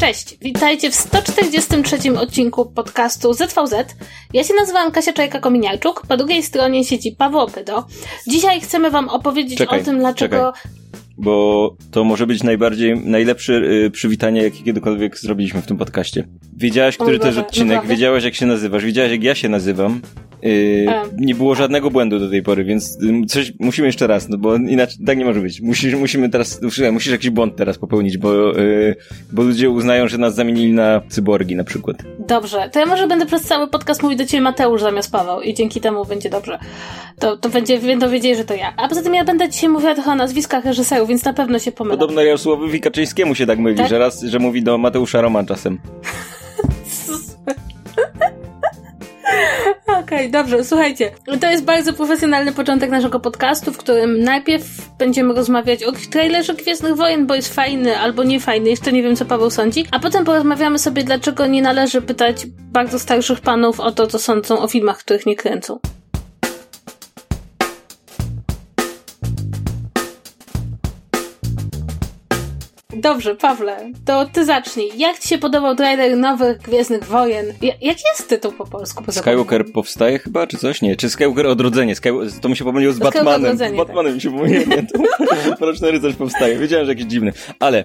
Cześć, witajcie w 143 odcinku podcastu ZVZ. Ja się nazywam Kasia Czajka-Kominiarczuk, po drugiej stronie siedzi Paweł Opydo. Dzisiaj chcemy wam opowiedzieć Czekaj, o tym, dlaczego... czekaj. Bo to może być najbardziej, najlepsze y, przywitanie, jakie kiedykolwiek zrobiliśmy w tym podcaście. Wiedziałaś, który to jest odcinek, wiedziałaś, jak się nazywasz, wiedziałaś, jak ja się nazywam. Yy, E. nie było żadnego błędu do tej pory, więc ym, coś musimy jeszcze raz, no bo inaczej tak nie może być. Musisz, musimy teraz, musisz, musisz jakiś błąd teraz popełnić, bo, yy, bo ludzie uznają, że nas zamienili na cyborgi na przykład. Dobrze, to ja może będę przez cały podcast mówić do ciebie Mateusz zamiast Paweł i dzięki temu będzie dobrze. To, to będzie, będą wiedzieli, że to ja. A poza tym ja będę dzisiaj mówiła trochę o nazwiskach reżyserów, więc na pewno się pomylę. Podobno Jarosławowi Kaczyńskiemu się tak myli, Tak? że raz, że mówi do Mateusza Roman czasem. Okej, dobrze, słuchajcie. To jest bardzo profesjonalny początek naszego podcastu, w którym najpierw będziemy rozmawiać o trailerze Gwiezdnych Wojen, bo jest fajny albo nie fajny, jeszcze nie wiem co Paweł sądzi, a potem porozmawiamy sobie, dlaczego nie należy pytać bardzo starszych panów o to, co sądzą o filmach, których nie kręcą. Dobrze, Pawle, to ty zacznij. Jak ci się podobał trailer nowych Gwiezdnych Wojen? Ja, jaki jest tytuł po polsku? Bo Skywalker powstaje chyba, czy coś? Nie, czy Skywalker Odrodzenie? Sky... To mi się pomyliło z Skywalker Batmanem. Z Batmanem mi się pomyliło. Mroczny Rycerz powstaje. Wiedziałem, że jakiś dziwny. Ale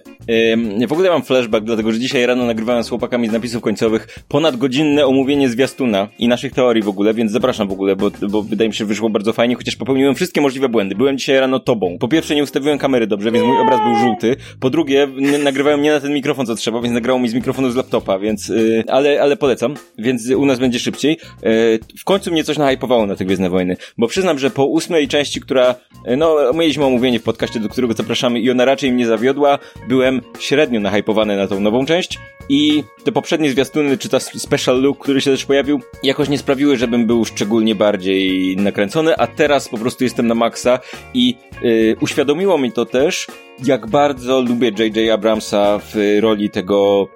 ym, w ogóle mam flashback, dlatego że dzisiaj rano nagrywałem z chłopakami z napisów końcowych ponadgodzinne omówienie zwiastuna i naszych teorii w ogóle, więc zapraszam w ogóle, bo, bo wydaje mi się, że wyszło bardzo fajnie, chociaż popełniłem wszystkie możliwe błędy. Byłem dzisiaj rano tobą. Po pierwsze nie ustawiłem kamery dobrze, więc mój obraz był żółty. Po drugie n- nagrywałem nie na ten mikrofon, co trzeba, więc nagrało mi z mikrofonu z laptopa, więc, yy, ale, ale polecam, więc u nas będzie szybciej. Yy, w końcu mnie coś nahypowało na te Gwiezdne Wojny, bo przyznam, że po ósmej części, która, yy, no, mieliśmy omówienie w podcaście, do którego zapraszamy i ona raczej mnie zawiodła, byłem średnio nahypowany na tą nową część i te poprzednie zwiastuny, czy ta special look, który się też pojawił, jakoś nie sprawiły, żebym był szczególnie bardziej nakręcony, a teraz po prostu jestem na maksa i yy, uświadomiło mi to też, jak bardzo lubię J.J. Abramsa w roli tego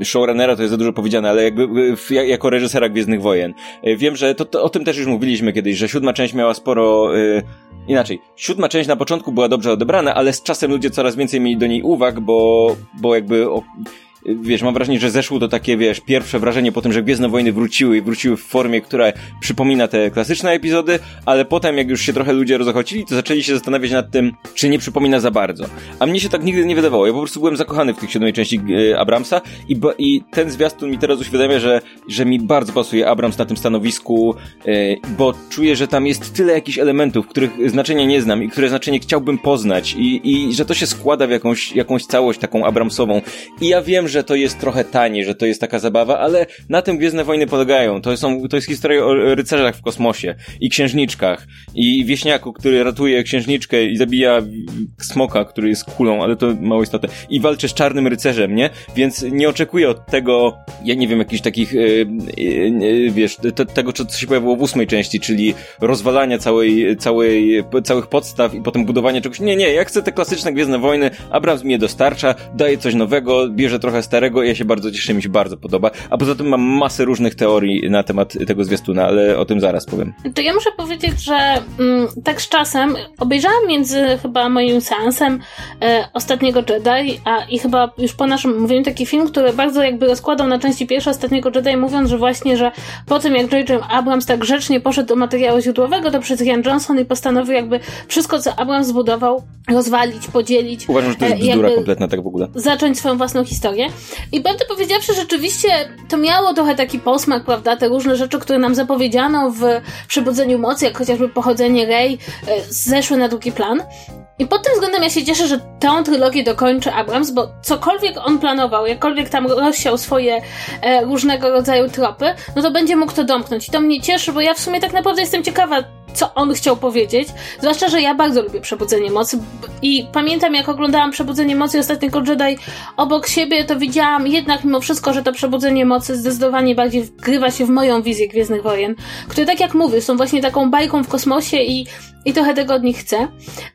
y, showrunnera to jest za dużo powiedziane, ale jakby w- jak- jako reżysera Gwiezdnych Wojen. Y, Wiem, że to, to, o tym też już mówiliśmy kiedyś, że siódma część miała sporo... y, Inaczej, siódma część na początku była dobrze odebrana, ale z czasem ludzie coraz więcej mieli do niej uwag, bo, bo jakby... O, Wiesz, mam wrażenie, że zeszło to takie, wiesz, pierwsze wrażenie po tym, że Gwiezdne Wojny wróciły i wróciły w formie, która przypomina te klasyczne epizody, ale potem, jak już się trochę ludzie rozochocili, to zaczęli się zastanawiać nad tym, czy nie przypomina za bardzo. A mnie się tak nigdy nie wydawało. Ja po prostu byłem zakochany w tych siódmej części e, Abramsa i, i ten zwiastun mi teraz uświadamia, że, że mi bardzo pasuje Abrams na tym stanowisku, e, bo czuję, że tam jest tyle jakichś elementów, których znaczenia nie znam i które znaczenie chciałbym poznać i, i że to się składa w jakąś, jakąś całość taką Abramsową. I ja wiem, że to jest trochę tanie, że to jest taka zabawa, ale na tym Gwiezdne Wojny polegają. To, są, to jest historia o rycerzach w kosmosie i księżniczkach i wieśniaku, który ratuje księżniczkę i zabija smoka, który jest kulą, ale to mało istotne. I walczy z czarnym rycerzem, nie? Więc nie oczekuję od tego, ja nie wiem, jakichś takich, yy, yy, wiesz, te, tego, co się pojawiło w ósmej części, czyli rozwalania całej, całej, całych podstaw i potem budowania czegoś. Nie, nie, ja chcę te klasyczne Gwiezdne Wojny, Abrams mnie dostarcza, daje coś nowego, bierze trochę starego i ja się bardzo cieszę, mi się bardzo podoba. A poza tym mam masę różnych teorii na temat tego zwiastuna, ale o tym zaraz powiem. To ja muszę powiedzieć, że mm, tak z czasem obejrzałam między chyba moim seansem e, ostatniego Jedi, a i chyba już po naszym mówieniu taki film, który bardzo jakby rozkładał na części pierwsze ostatniego Jedi, mówiąc, że właśnie, że po tym jak J.J. Abrams tak grzecznie poszedł do materiału źródłowego, to przyszedł Ian Johnson i postanowił jakby wszystko, co Abrams zbudował, rozwalić, podzielić. Uważam, że to jest e, bzdura kompletna tak w ogóle. zacząć swoją własną historię. I prawdę powiedziawszy, rzeczywiście to miało trochę taki posmak, prawda? Te różne rzeczy, które nam zapowiedziano w Przebudzeniu Mocy, jak chociażby pochodzenie Rey, e, zeszły na drugi plan. I pod tym względem ja się cieszę, że tę trylogię dokończy Abrams, bo cokolwiek on planował, jakkolwiek tam rozsiał swoje e, różnego rodzaju tropy, no to będzie mógł to domknąć. I to mnie cieszy, bo ja w sumie tak naprawdę jestem ciekawa co on chciał powiedzieć. Zwłaszcza, że ja bardzo lubię Przebudzenie Mocy i pamiętam, jak oglądałam Przebudzenie Mocy Ostatniego Jedi obok siebie, to widziałam jednak mimo wszystko, że to Przebudzenie Mocy zdecydowanie bardziej wgrywa się w moją wizję Gwiezdnych Wojen, które tak jak mówię, są właśnie taką bajką w kosmosie i i trochę tego od nich chcę.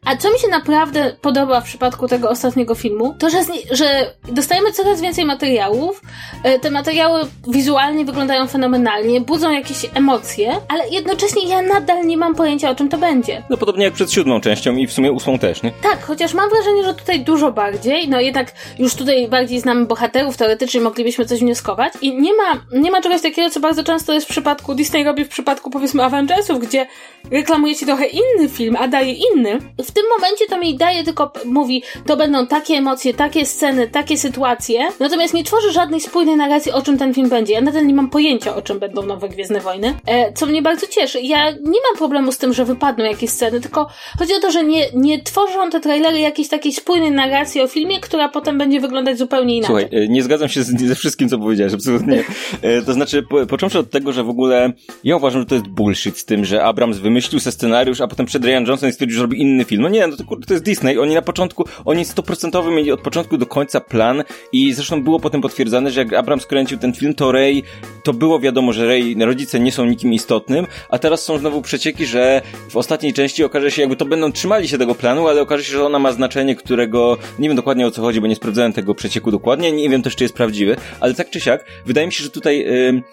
A co mi się naprawdę podoba w przypadku tego ostatniego filmu, to że, że dostajemy coraz więcej materiałów. E, te materiały wizualnie wyglądają fenomenalnie, budzą jakieś emocje, ale jednocześnie ja nadal nie mam pojęcia o czym to będzie. No podobnie jak przed siódmą częścią i w sumie ósmą też, nie? Tak, chociaż mam wrażenie, że tutaj dużo bardziej, no jednak już tutaj bardziej znamy bohaterów, teoretycznie moglibyśmy coś wnioskować i nie ma, nie ma czegoś takiego, co bardzo często jest w przypadku, Disney robi w przypadku powiedzmy Avengersów, gdzie reklamuje ci trochę inny film, a daje inny. W tym momencie to mi daje tylko, mówi, to będą takie emocje, takie sceny, takie sytuacje, natomiast nie tworzy żadnej spójnej narracji, o czym ten film będzie. Ja nadal nie mam pojęcia, o czym będą nowe Gwiezdne Wojny, e, co mnie bardzo cieszy. Ja nie mam problemu z tym, że wypadną jakieś sceny, tylko chodzi o to, że nie, nie tworzą te trailery jakiejś takiej spójnej narracji o filmie, która potem będzie wyglądać zupełnie inaczej. Słuchaj, e, nie zgadzam się z, ze wszystkim, co powiedziałeś, absolutnie. E, to znaczy, po, począwszy od tego, że w ogóle ja uważam, że to jest bullshit z tym, że Abrams wymyślił se scenariusz, a potem przed Ryan Johnson stwierdził, że robi inny film. No nie, no to, to jest Disney. Oni na początku, oni stuprocentowy mieli od początku do końca plan i zresztą było potem potwierdzone, że jak Abrams kręcił ten film, to Ray, to było wiadomo, że Ray, rodzice nie są nikim istotnym, a teraz są znowu przecieki, że w ostatniej części okaże się, jakby to będą trzymali się tego planu, ale okaże się, że ona ma znaczenie, którego nie wiem dokładnie o co chodzi, bo nie sprawdzałem tego przecieku dokładnie, nie wiem też, czy jest prawdziwy, ale tak czy siak, wydaje mi się, że tutaj yy,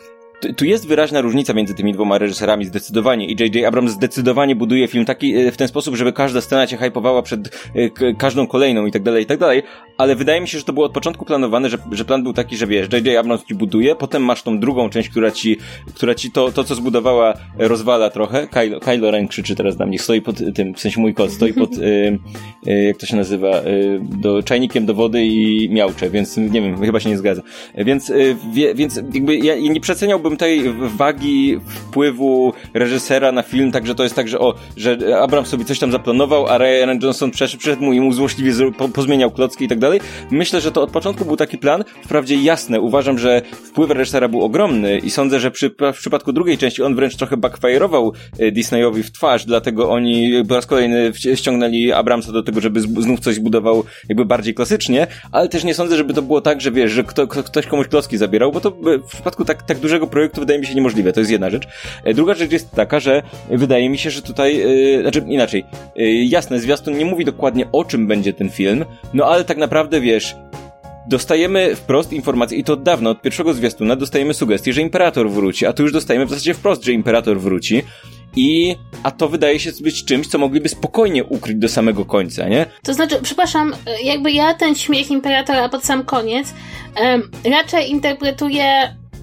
tu jest wyraźna różnica między tymi dwoma reżyserami, zdecydowanie. I J.J. Abrams zdecydowanie buduje film taki, e, w ten sposób, żeby każda scena cię hypowała przed e, każdą kolejną i tak dalej, i tak dalej. Ale wydaje mi się, że to było od początku planowane, że, że plan był taki, że wiesz, J.J. Abrams ci buduje, potem masz tą drugą część, która ci, która ci to, to co zbudowała, rozwala trochę. Kylo, Kylo Ren krzyczy teraz na mnie, stoi pod tym, w sensie mój kot, stoi pod, y, y, jak to się nazywa, y, do, czajnikiem do wody i miałcze, więc nie wiem, chyba się nie zgadza. Więc, wie, więc jakby ja nie przeceniałbym byłbym tej wagi wpływu reżysera na film, także to jest tak, że o, że Abrams sobie coś tam zaplanował, a Ryan Johnson przeszedł, przed mu i mu złośliwie po, pozmieniał klocki i tak dalej. Myślę, że to od początku był taki plan. Wprawdzie jasne, uważam, że wpływ reżysera był ogromny i sądzę, że przy, w przypadku drugiej części on wręcz trochę backfire'ował e, Disneyowi w twarz, dlatego oni po raz kolejny ściągnęli Abramsa do tego, żeby znów coś zbudował jakby bardziej klasycznie, ale też nie sądzę, żeby to było tak, że wiesz, że kto, ktoś komuś klocki zabierał, bo to w przypadku tak, tak dużego projektu wydaje mi się niemożliwe, to jest jedna rzecz. E, druga rzecz jest taka, że wydaje mi się, że tutaj, yy, znaczy inaczej, yy, jasne, zwiastun nie mówi dokładnie o czym będzie ten film, no ale tak naprawdę wiesz, dostajemy wprost informację, i to od dawna, od pierwszego zwiastuna, dostajemy sugestię, że Imperator wróci, a tu już dostajemy w zasadzie wprost, że Imperator wróci. I, a to wydaje się być czymś, co mogliby spokojnie ukryć do samego końca, nie? To znaczy, przepraszam, jakby ja ten śmiech Imperatora pod sam koniec um, raczej interpretuję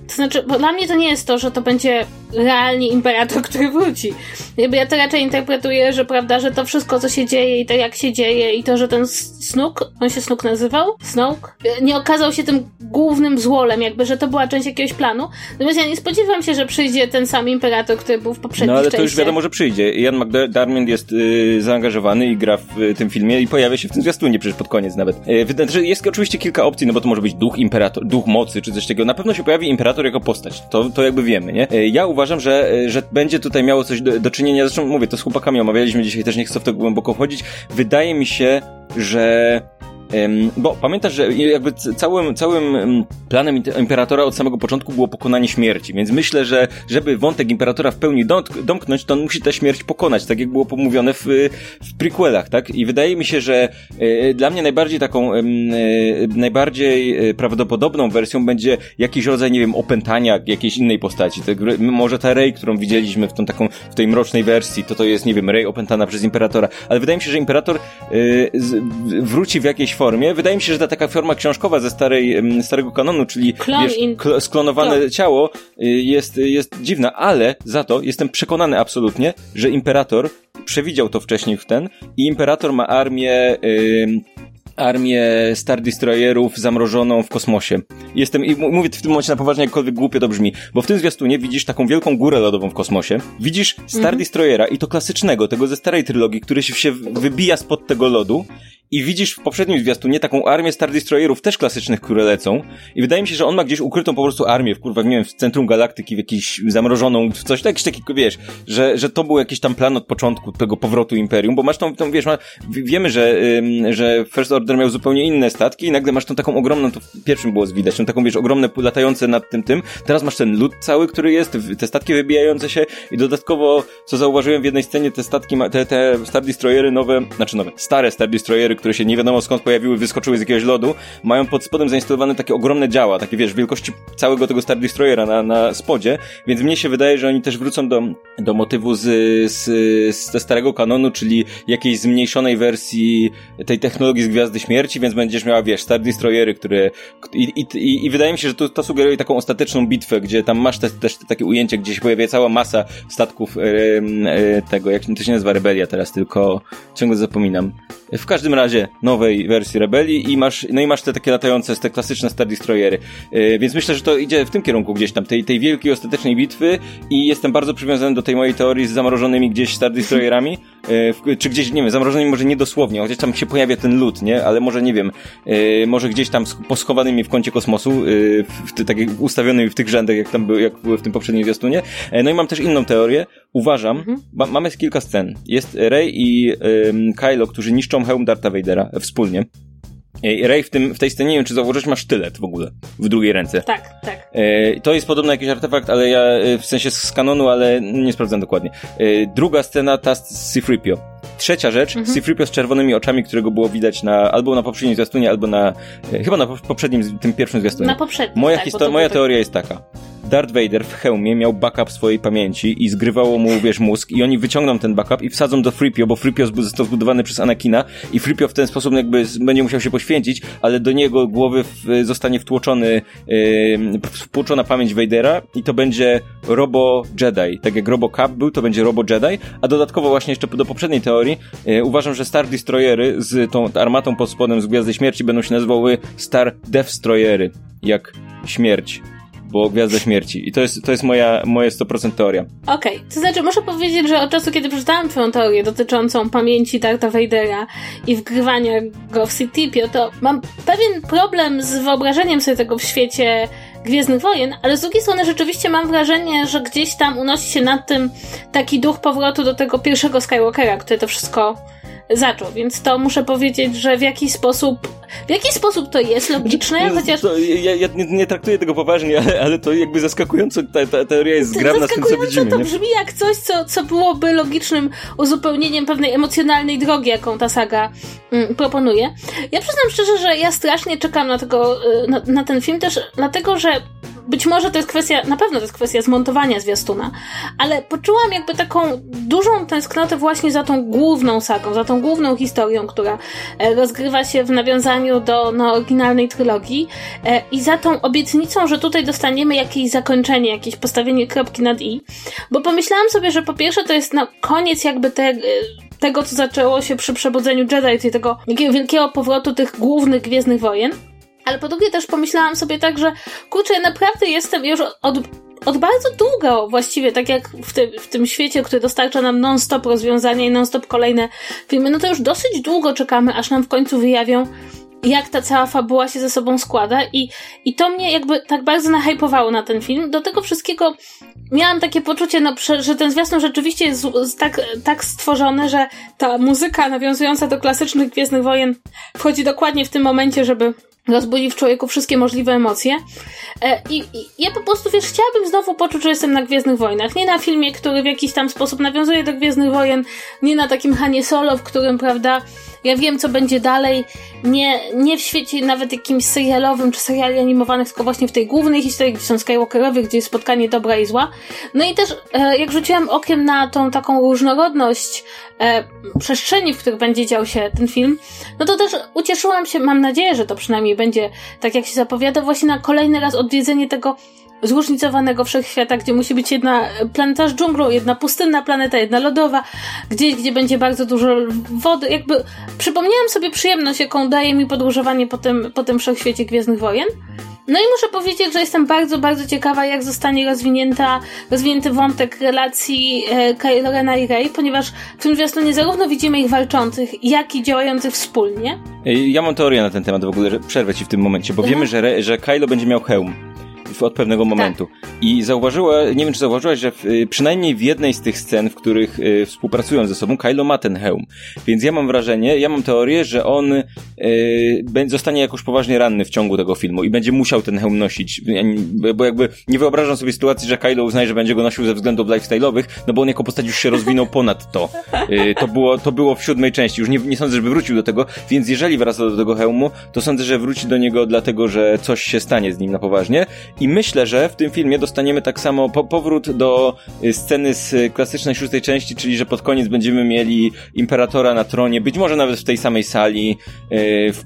to znaczy, bo dla mnie to nie jest to, że to będzie realnie imperator, który wróci. Jakby ja to raczej interpretuję, że prawda, że to wszystko, co się dzieje i to, jak się dzieje i to, że ten Snook, on się Snook nazywał? Snook? Nie okazał się tym głównym złolem, jakby, że to była część jakiegoś planu. Natomiast ja nie spodziewam się, że przyjdzie ten sam imperator, który był w poprzednim No ale to już wiadomo, że przyjdzie. Ian McDermott jest y, zaangażowany i gra w y, tym filmie i pojawia się w tym zwiastunie przecież pod koniec nawet. Y, że jest oczywiście kilka opcji, no bo to może być duch imperator, duch mocy czy coś takiego. Na pewno się pojawi imperator jako postać. To, to jakby wiemy, nie? Y, ja uważam, że, y, że będzie tutaj miało coś do, do czynienia. Zresztą mówię, to z chłopakami omawialiśmy dzisiaj, też nie chcę w to głęboko wchodzić. Wydaje mi się, że bo pamiętasz, że jakby całym, całym planem Imperatora od samego początku było pokonanie śmierci, więc myślę, że żeby wątek Imperatora w pełni domknąć, to on musi tę śmierć pokonać, tak jak było pomówione w, w prequelach, tak? I wydaje mi się, że e, dla mnie najbardziej taką, e, najbardziej e, prawdopodobną wersją będzie jakiś rodzaj, nie wiem, opętania jakiejś innej postaci. Może ta Rey, którą widzieliśmy w tą taką, w tej mrocznej wersji, to to jest, nie wiem, Rey opętana przez Imperatora, ale wydaje mi się, że Imperator wróci w jakiejś formie. Wydaje mi się, że ta taka forma książkowa ze starej, starego kanonu, czyli wiesz, sklonowane ciało y, jest, jest dziwna, ale za to jestem przekonany absolutnie, że Imperator przewidział to wcześniej w ten i Imperator ma armię yy, armię Star Destroyerów zamrożoną w kosmosie. Jestem, i mówię w tym momencie na poważnie, jakkolwiek głupio to brzmi, bo w tym zwiastunie widzisz taką wielką górę lodową w kosmosie, widzisz Star mhm. Destroyera i to klasycznego, tego ze starej trylogii, który się wybija spod tego lodu i widzisz w poprzednim zwiastunie taką armię Star Destroyerów też klasycznych, które lecą. I wydaje mi się, że on ma gdzieś ukrytą po prostu armię, w kurwa, nie wiem, w centrum galaktyki, w jakiś zamrożoną, w coś, jakiś taki, wiesz, że, że to był jakiś tam plan od początku tego powrotu Imperium, bo masz tą, tą wiesz, ma, wiemy, że, ym, że First Order miał zupełnie inne statki i nagle masz tą taką ogromną, to w pierwszym było widać, tą taką, wiesz, ogromne latające nad tym tym, teraz masz ten lód cały, który jest, te statki wybijające się i dodatkowo, co zauważyłem w jednej scenie, te statki, te, te Star Destroyery nowe, znaczy nowe, stare Star Destroyery, które się nie wiadomo skąd pojawiły, wyskoczyły z jakiegoś lodu, mają pod spodem zainstalowane takie ogromne działa, takie wiesz, wielkości całego tego Star Destroyera na, na spodzie, więc mnie się wydaje, że oni też wrócą do, do motywu z, z, z starego kanonu, czyli jakiejś zmniejszonej wersji tej technologii z Gwiazdy Śmierci, więc będziesz miała, wiesz, Star Destroyery, które i, i, i wydaje mi się, że to, to sugeruje taką ostateczną bitwę, gdzie tam masz te, też te takie ujęcie, gdzie się pojawia cała masa statków e, e, tego, jak to się nazywa Rebelia teraz, tylko ciągle zapominam. W każdym razie nowej wersji Rebelii i masz, no i masz te takie latające, te klasyczne Star Destroyery. Yy, więc myślę, że to idzie w tym kierunku gdzieś tam, tej, tej wielkiej, ostatecznej bitwy i jestem bardzo przywiązany do tej mojej teorii z zamrożonymi gdzieś Star Destroyerami, yy, czy gdzieś, nie wiem, zamrożonymi może nie dosłownie, chociaż tam się pojawia ten lód, nie? Ale może, nie wiem, yy, może gdzieś tam poschowanymi w kącie kosmosu, w, w, tak ustawionymi w tych rzędach, jak tam były, jak były w tym poprzednim zwiastunie. No i mam też inną teorię. Uważam, mhm. mamy kilka scen. Jest Rey i Kylo, którzy niszczą hełm Darta Vadera wspólnie. Ray w, tym, w tej scenie, nie wiem czy zauważyłeś, ma sztylet w ogóle w drugiej ręce. Tak, tak. E, to jest podobno jakiś artefakt, ale ja e, w sensie z kanonu, ale nie sprawdzam dokładnie. E, druga scena ta z Sifripio. Trzecia rzecz, mhm. Sifripio z czerwonymi oczami, którego było widać na, albo na poprzednim zwiastunie, albo na, e, chyba na poprzednim, tym pierwszym zwiastunie. Na poprzednim, Moja, tak, moja tak... teoria jest taka. Darth Vader w hełmie miał backup swojej pamięci i zgrywało mu, wiesz, mózg i oni wyciągną ten backup i wsadzą do Freepio, bo Freepio został zbudowany przez Anakina i Freepio w ten sposób jakby będzie musiał się poświęcić, ale do niego głowy w, zostanie wtłoczony, yy, wtłoczona pamięć Vadera i to będzie Robo Jedi. Tak jak Robo Cup był, to będzie Robo Jedi, a dodatkowo właśnie jeszcze do poprzedniej teorii yy, uważam, że Star Destroyery z tą armatą pod spodem z Gwiazdy Śmierci będą się nazywały Star Destroyery, jak śmierć bo Gwiazda Śmierci. I to jest, to jest moja, moja 100% teoria. Okej, okay. to znaczy muszę powiedzieć, że od czasu, kiedy przeczytałam twoją teorię dotyczącą pamięci Darta Vadera i wgrywania go w Citypio, to mam pewien problem z wyobrażeniem sobie tego w świecie Gwiezdnych Wojen, ale z drugiej strony rzeczywiście mam wrażenie, że gdzieś tam unosi się nad tym taki duch powrotu do tego pierwszego Skywalkera, który to wszystko zaczął, więc to muszę powiedzieć, że w jakiś sposób w jaki sposób to jest logiczne? Chociaż... To, ja, ja nie, nie, traktuję tego poważnie, ale, ale to jakby zaskakująco, ta, ta teoria jest zgrabna z tym, co widzimy. to nie? brzmi jak coś, co, co byłoby logicznym uzupełnieniem pewnej emocjonalnej drogi, jaką ta saga mm, proponuje. Ja przyznam szczerze, że ja strasznie czekam na, tego, y, na, na ten film też dlatego, że być może to jest kwestia, na pewno to jest kwestia zmontowania zwiastuna, ale poczułam jakby taką dużą tęsknotę właśnie za tą główną sagą, za tą główną historią, która e, rozgrywa się w nawiązaniu do no, oryginalnej trylogii e, i za tą obietnicą, że tutaj dostaniemy jakieś zakończenie, jakieś postawienie kropki nad i, bo pomyślałam sobie, że po pierwsze to jest no, koniec jakby te, e, tego, co zaczęło się przy przebudzeniu Jedi, czyli tego wielkiego powrotu tych głównych Gwiezdnych Wojen. Ale po drugie też pomyślałam sobie tak, że kurczę, ja naprawdę jestem już od, od bardzo długo właściwie, tak jak w, tym w tym świecie, który dostarcza nam non-stop rozwiązania i non-stop kolejne filmy, no to już dosyć długo czekamy, aż nam w końcu wyjawią jak ta cała fabuła się ze sobą składa i, i to mnie jakby tak bardzo nahypowało na ten film. Do tego wszystkiego miałam takie poczucie, no, że ten zwiastun rzeczywiście jest tak, tak stworzony, że ta muzyka nawiązująca do klasycznych Gwiezdnych Wojen wchodzi dokładnie w tym momencie, żeby rozbudzi w człowieku wszystkie możliwe emocje. E, I, I, ja po prostu, wiesz, chciałabym znowu poczuć, że jestem na Gwiezdnych Wojnach. Nie na filmie, który w jakiś tam sposób nawiązuje do Gwiezdnych Wojen, nie na takim Hanie Solo, w którym, prawda, ja wiem, co będzie dalej. Nie, nie w świecie nawet jakimś serialowym czy seriali animowanych, tylko właśnie w tej głównej historii, gdzie są Skywalkerowie, gdzie jest spotkanie dobra i zła. No i też, e, jak rzuciłam okiem na tą taką różnorodność e, przestrzeni, w których będzie dział się ten film, no to też ucieszyłam się, mam nadzieję, że to przynajmniej będzie tak, jak się zapowiada, właśnie na kolejny raz odwiedzenie tego zróżnicowanego wszechświata, gdzie musi być jedna planeta z dżunglą, jedna pustynna planeta, jedna lodowa, gdzieś, gdzie będzie bardzo dużo wody. Jakby przypomniałam sobie przyjemność, jaką daje mi podróżowanie po tym, po tym wszechświecie Gwiezdnych Wojen. No i muszę powiedzieć, że jestem bardzo, bardzo ciekawa, jak zostanie rozwinięta, rozwinięty wątek relacji e, Kylo Rena i Rey, ponieważ w tym zwiastunie zarówno widzimy ich walczących, jak i działających wspólnie. Ja mam teorię na ten temat w ogóle, że przerwę ci w tym momencie, bo wiemy, że, że Kylo będzie miał hełm od pewnego momentu. Tak. I zauważyła, nie wiem czy zauważyłaś, że w, y, przynajmniej w jednej z tych scen, w których y, współpracują ze sobą, Kylo ma ten hełm. Więc ja mam wrażenie, ja mam teorię, że on y, zostanie jakoś poważnie ranny w ciągu tego filmu i będzie musiał ten hełm nosić. Bo jakby nie wyobrażam sobie sytuacji, że Kylo uznaje, że będzie go nosił ze względów lifestyle'owych, no bo on jako postać już się rozwinął ponad to. Y, to, było, to było w siódmej części. Już nie, nie sądzę, żeby wrócił do tego, więc jeżeli wraca do tego hełmu, to sądzę, że wróci do niego dlatego, że coś się stanie z nim na poważnie. I myślę, że w tym filmie dostaniemy tak samo po powrót do y, sceny z klasycznej szóstej części, czyli że pod koniec będziemy mieli Imperatora na tronie, być może nawet w tej samej sali, y, w,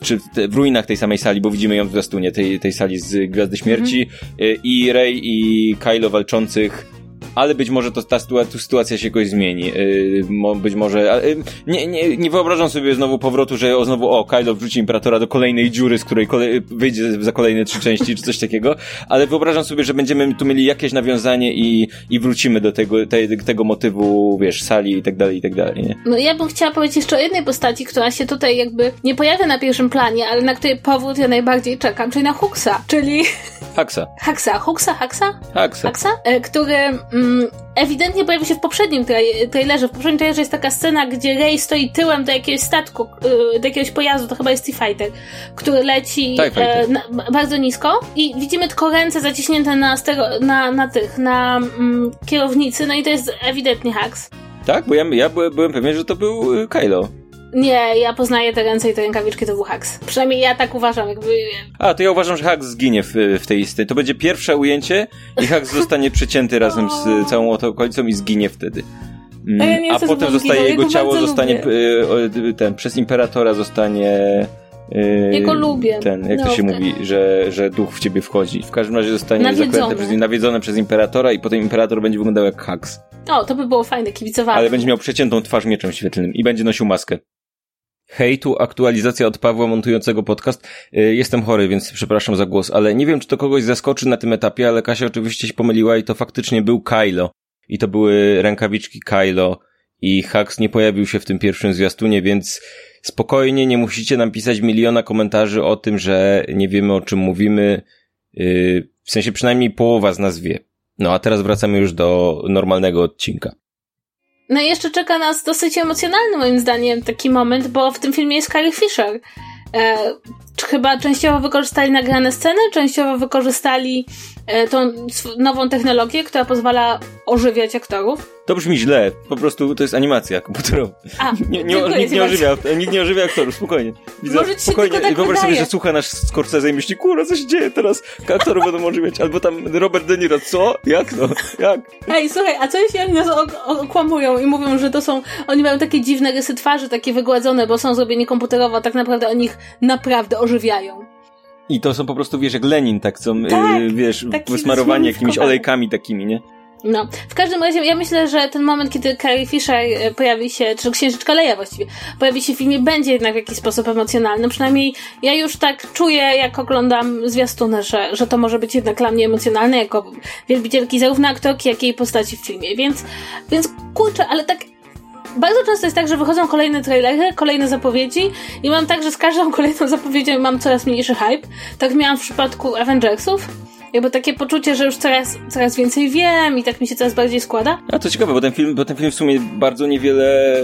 czy w ruinach tej samej sali, bo widzimy ją w zwiastunie tej, tej sali z Gwiazdy Śmierci mhm. i Rey i Kylo walczących ale być może to ta sytuacja się jakoś zmieni. Yy, być może. Yy, nie, nie, nie wyobrażam sobie znowu powrotu, że o, znowu o, Kylo wrzuci Imperatora do kolejnej dziury, z której kolej, wyjdzie za kolejne trzy części, czy coś takiego, ale wyobrażam sobie, że będziemy tu mieli jakieś nawiązanie i, i wrócimy do tego, te, tego motywu, wiesz, sali i tak dalej, i tak dalej, nie? No ja bym chciała powiedzieć jeszcze o jednej postaci, która się tutaj jakby nie pojawia na pierwszym planie, ale na której powrót ja najbardziej czekam, czyli na Huxa, czyli... Haxa. Haxa. Huxa? Haxa? Haxa. Haxa? E, który... Mm, ewidentnie pojawił się w poprzednim trailerze. W poprzednim trailerze jest taka scena, gdzie Rey stoi tyłem do jakiegoś statku, y, do jakiegoś pojazdu, to chyba jest T-Fighter, który leci e, na, bardzo nisko i widzimy tylko ręce zaciśnięte na, stero, na, na tych, na mm, kierownicy, no i to jest ewidentnie Hax. Tak? Bo ja, ja byłem, byłem pewien, że to był y, Kylo. Nie, ja poznaję te ręce i te rękawiczki, to był Hax. Przynajmniej ja tak uważam, jakby... A, to ja uważam, że Hax zginie w, w tej istej. To będzie pierwsze ujęcie i Hax zostanie przecięty razem z całą okolicą i zginie wtedy. A, ja mm, a potem zostaje jego ciało, zostanie lubię. ten, przez Imperatora zostanie Yy, Jego lubię. Ten, jak no, to się okay. mówi, że, że duch w ciebie wchodzi. W każdym razie zostanie nawiedzony. zaklęte przez, nawiedzone przez Imperatora i potem Imperator będzie wyglądał jak Hax. O, to by było fajne, kibicowanie. Ale będzie miał przeciętą twarz mieczem świetlnym i będzie nosił maskę. Hej, tu aktualizacja od Pawła montującego podcast. Y, jestem chory, więc przepraszam za głos, ale nie wiem, czy to kogoś zaskoczy na tym etapie, ale Kasia oczywiście się pomyliła i to faktycznie był Kylo. I to były rękawiczki Kylo i Hax nie pojawił się w tym pierwszym zwiastunie, więc spokojnie, nie musicie nam pisać miliona komentarzy o tym, że nie wiemy o czym mówimy. Y, w sensie przynajmniej połowa z nas wie. No a teraz wracamy już do normalnego odcinka. No i jeszcze czeka nas dosyć emocjonalny moim zdaniem taki moment, bo w tym filmie jest Carrie Fisher. E, chyba częściowo wykorzystali nagrane sceny, częściowo wykorzystali tą nową technologię, która pozwala ożywiać aktorów. To brzmi źle, po prostu to jest animacja komputerowa. A, nie, nie, nikt, nie ożywia, nikt nie ożywia aktorów, spokojnie. Widzę, spokojnie, tak wyobraź sobie, że słucha nasz Scorsese i myśli, kurwa, co się dzieje teraz? Aktorów będą ożywiać. Albo tam Robert De Niro, co? Jak to? Jak? Ej, słuchaj, a co jeśli oni nas okłamują i mówią, że to są, oni mają takie dziwne rysy twarzy, takie wygładzone, bo są zrobieni komputerowo, a tak naprawdę oni ich naprawdę ożywiają. I to są po prostu, wiesz, jak Lenin, tak są, tak, yy, wiesz, wysmarowani jakimiś olejkami takimi, nie? No, w każdym razie ja myślę, że ten moment, kiedy Carrie Fisher e, pojawi się, czy Księżyczka Leia właściwie, pojawi się w filmie, będzie jednak w jakiś sposób emocjonalny. Przynajmniej ja już tak czuję, jak oglądam zwiastuny, że, że to może być jednak dla mnie emocjonalne, jako wielbicielki zarówno aktorki, jak i jej postaci w filmie. Więc, więc kurczę, ale tak bardzo często jest tak, że wychodzą kolejne trailery, kolejne zapowiedzi i mam tak, że z każdą kolejną zapowiedzią mam coraz mniejszy hype. Tak miałam w przypadku Avengersów jakby takie poczucie, że już coraz, coraz więcej wiem i tak mi się coraz bardziej składa. A to ciekawe, bo ten film, bo ten film w sumie bardzo niewiele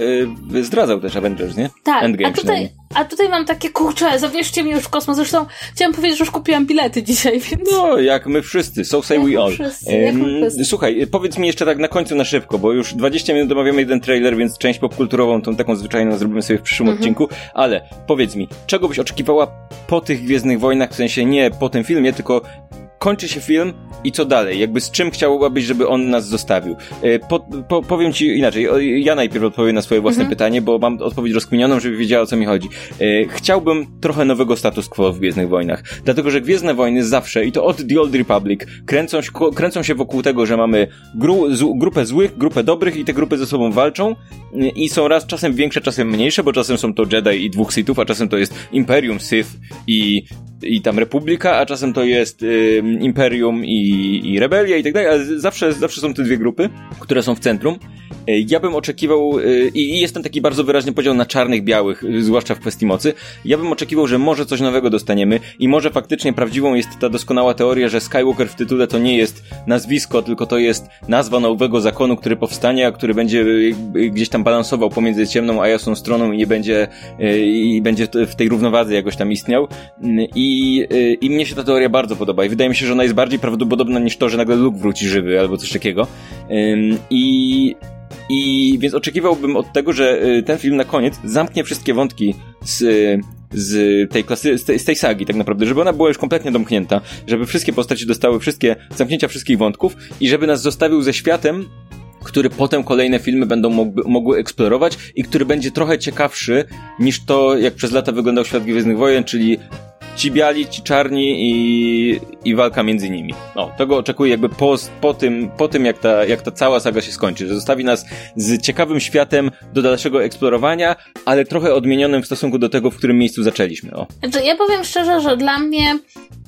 y, zdradzał też Avengers, nie? Tak, Endgame a tutaj, a tutaj mam takie, kurcze, zabierzcie mnie już w kosmos. Zresztą chciałam powiedzieć, że już kupiłam bilety dzisiaj, więc... No, jak my wszyscy, so say jak we all. Wszyscy, słuchaj, powiedz mi jeszcze tak na końcu na szybko, bo już 20 minut omawiamy jeden trailer, więc część popkulturową, tą taką zwyczajną zrobimy sobie w przyszłym mhm. odcinku, ale powiedz mi, czego byś oczekiwała po tych Gwiezdnych Wojnach, w sensie nie po tym filmie, tylko kończy się film i co dalej? Jakby z czym chciałabyś, żeby on nas zostawił? E, po, po, powiem ci inaczej. Ja najpierw odpowiem na swoje własne mhm. pytanie, bo mam odpowiedź rozkminioną, żeby wiedziała o co mi chodzi. E, chciałbym trochę nowego status quo w Gwiezdnych Wojnach. Dlatego, że Gwiezdne Wojny zawsze, i to od The Old Republic, kręcą się, kręcą się wokół tego, że mamy gru, z, grupę złych, grupę dobrych i te grupy ze sobą walczą i są raz czasem większe, czasem mniejsze, bo czasem są to Jedi i dwóch Sithów, a czasem to jest Imperium Sith i i tam Republika, a czasem to jest y, Imperium i, i Rebelia i tak dalej, ale zawsze, zawsze są te dwie grupy, które są w centrum. Y, ja bym oczekiwał, y, i jest ten taki bardzo wyraźny podział na czarnych, białych, y, zwłaszcza w kwestii mocy. Ja bym oczekiwał, że może coś nowego dostaniemy i może faktycznie prawdziwą jest ta doskonała teoria, że Skywalker w tytule to nie jest nazwisko, tylko to jest nazwa nowego zakonu, który powstanie, a który będzie gdzieś tam balansował pomiędzy ciemną a jasną stroną i będzie, i będzie w tej równowadze jakoś tam istniał. I I mnie się ta teoria bardzo podoba i wydaje mi się, że ona jest bardziej prawdopodobna niż to, że nagle Luke wróci żywy albo coś takiego. I, i więc oczekiwałbym od tego, że y, ten film na koniec zamknie wszystkie wątki z, z tej klasy, z tej, z tej sagi tak naprawdę, żeby ona była już kompletnie domknięta, żeby wszystkie postaci dostały wszystkie zamknięcia wszystkich wątków i żeby nas zostawił ze światem, który potem kolejne filmy będą mogły, mogły eksplorować i który będzie trochę ciekawszy niż to, jak przez lata wyglądał świat Gwiezdnych Wojen, czyli ci biali, ci czarni i, i walka między nimi. No, tego oczekuję jakby po, po, tym, po tym jak, ta, jak ta cała saga się skończy, że zostawi nas z ciekawym światem do dalszego eksplorowania, ale trochę odmienionym w stosunku do tego, w którym miejscu zaczęliśmy. O. Znaczy, ja powiem szczerze, że dla mnie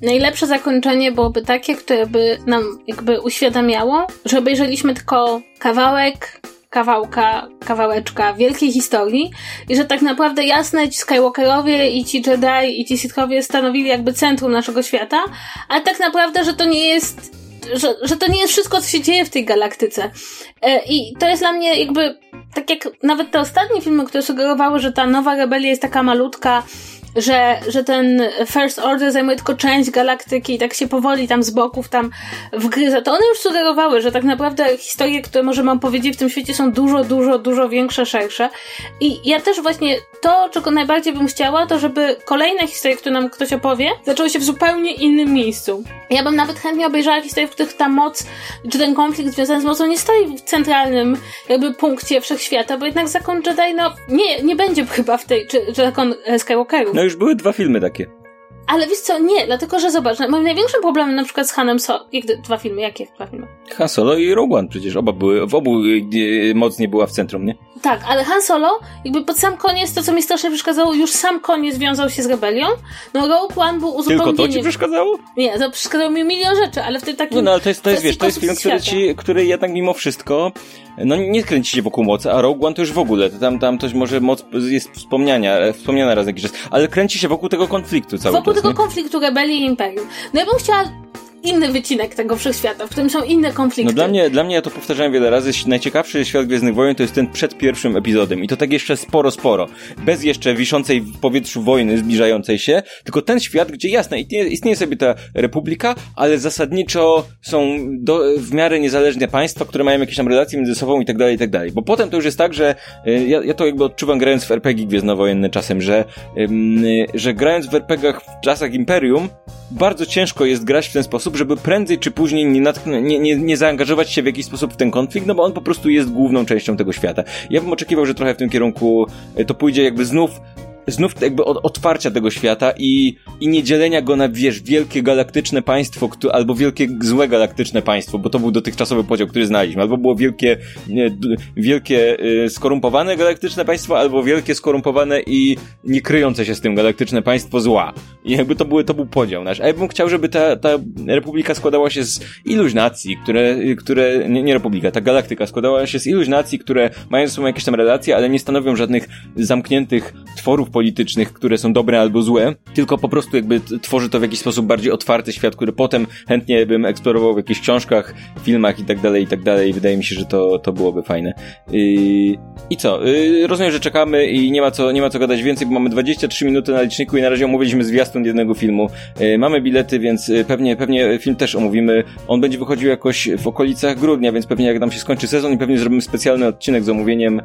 najlepsze zakończenie byłoby takie, które by nam jakby uświadamiało, że obejrzeliśmy tylko kawałek kawałka, kawałeczka wielkiej historii i że tak naprawdę jasne ci Skywalkerowie i ci Jedi i ci Sithowie stanowili jakby centrum naszego świata, ale tak naprawdę, że to nie jest że, że to nie jest wszystko, co się dzieje w tej galaktyce. E, I to jest dla mnie jakby, tak jak nawet te ostatnie filmy, które sugerowały, że ta nowa rebelia jest taka malutka, że, że ten First Order zajmuje tylko część galaktyki i tak się powoli tam z boków tam wgryza, to one już sugerowały, że tak naprawdę historie, które możemy opowiedzieć w tym świecie są dużo, dużo, dużo większe, szersze. I ja też właśnie to, czego najbardziej bym chciała, to żeby kolejne historie, które nam ktoś opowie, zaczęły się w zupełnie innym miejscu. Ja bym nawet chętnie obejrzała historie, w których ta moc, czy ten konflikt związany z mocą nie stoi w centralnym jakby punkcie wszechświata, bo jednak zakon Jedi, no nie, nie będzie chyba w tej, czy, czy zakon Skywalkerów. No już były dwa filmy takie. Ale wiesz co, nie, dlatego że zobacz, moim największym problemem na przykład z Hanem Solo, dwa filmy, jakie dwa filmy? Han Solo i Rogue One przecież, oba były, w obu e, moc nie była w centrum, nie? Tak, ale Han Solo, jakby pod sam koniec, to co mi strasznie przeszkadzało, już sam koniec wiązał się z rebelią, no Rogue One był uzupełnieniem... Tylko to ci przeszkadzało? Nie, to przeszkadzało mi milion rzeczy, ale w tym takim... No, no ale to jest, to jest wiesz, to jest film, który ci, który jednak mimo wszystko no nie kręci się wokół mocy, a Rogue One to już w ogóle, tam, tam coś może moc jest wspomniania, wspomniana raz jakiś czas, ale kręci się wokół tego konfliktu cały wokół czas. Wokół tego nie? konfliktu rebelii i imperium. No ja bym chciała inny wycinek tego wszechświata, w którym są inne konflikty. No dla mnie, dla mnie ja to powtarzałem wiele razy, najciekawszy świat Gwiezdnych Wojen to jest ten przed pierwszym epizodem i to tak jeszcze sporo, sporo. Bez jeszcze wiszącej w powietrzu wojny zbliżającej się, tylko ten świat, gdzie jasne, istnieje, istnieje sobie ta republika, ale zasadniczo są do, w miarę niezależne państwa, które mają jakieś tam relacje między sobą i tak dalej, i tak dalej. Bo potem to już jest tak, że y, ja, ja to jakby odczuwam grając w RPG gwiezdnowojenne czasem, że, że grając w RPGach w czasach Imperium, bardzo ciężko jest grać w ten sposób, żeby prędzej czy później nie, natknę, nie, nie, nie zaangażować się w jakiś sposób w ten konflikt, no bo on po prostu jest główną częścią tego świata. Ja bym oczekiwał, że trochę w tym kierunku e, to pójdzie jakby znów znów jakby od otwarcia tego świata i, i nie dzielenia go na, wiesz, wielkie galaktyczne państwo, albo wielkie złe galaktyczne państwo, bo to był dotychczasowy podział, który znaliśmy. Albo było wielkie, nie, wielkie y, skorumpowane galaktyczne państwo, albo wielkie skorumpowane i nie kryjące się z tym galaktyczne państwo zła. I jakby to, były, to był podział nasz. A ja bym chciał, żeby ta, ta republika składała się z iluś nacji, które, które nie, nie republika, ta galaktyka składała się z iluś nacji, które mają ze sobą jakieś tam relacje, ale nie stanowią żadnych zamkniętych tworów politycznych, które są dobre albo złe, tylko po prostu jakby tworzy to w jakiś sposób bardziej otwarty świat, który potem chętnie bym eksplorował w jakichś książkach, filmach i tak dalej, i tak dalej. Wydaje mi się, że to, to byłoby fajne. I, i co? Y, rozumiem, że czekamy i nie ma co, nie ma co gadać więcej, bo mamy 23 minuty na liczniku i na razie omówiliśmy zwiastun jednego filmu. Y, mamy bilety, więc pewnie, pewnie film też omówimy. On będzie wychodził jakoś w okolicach grudnia, więc pewnie jak nam się skończy sezon i pewnie zrobimy specjalny odcinek z omówieniem,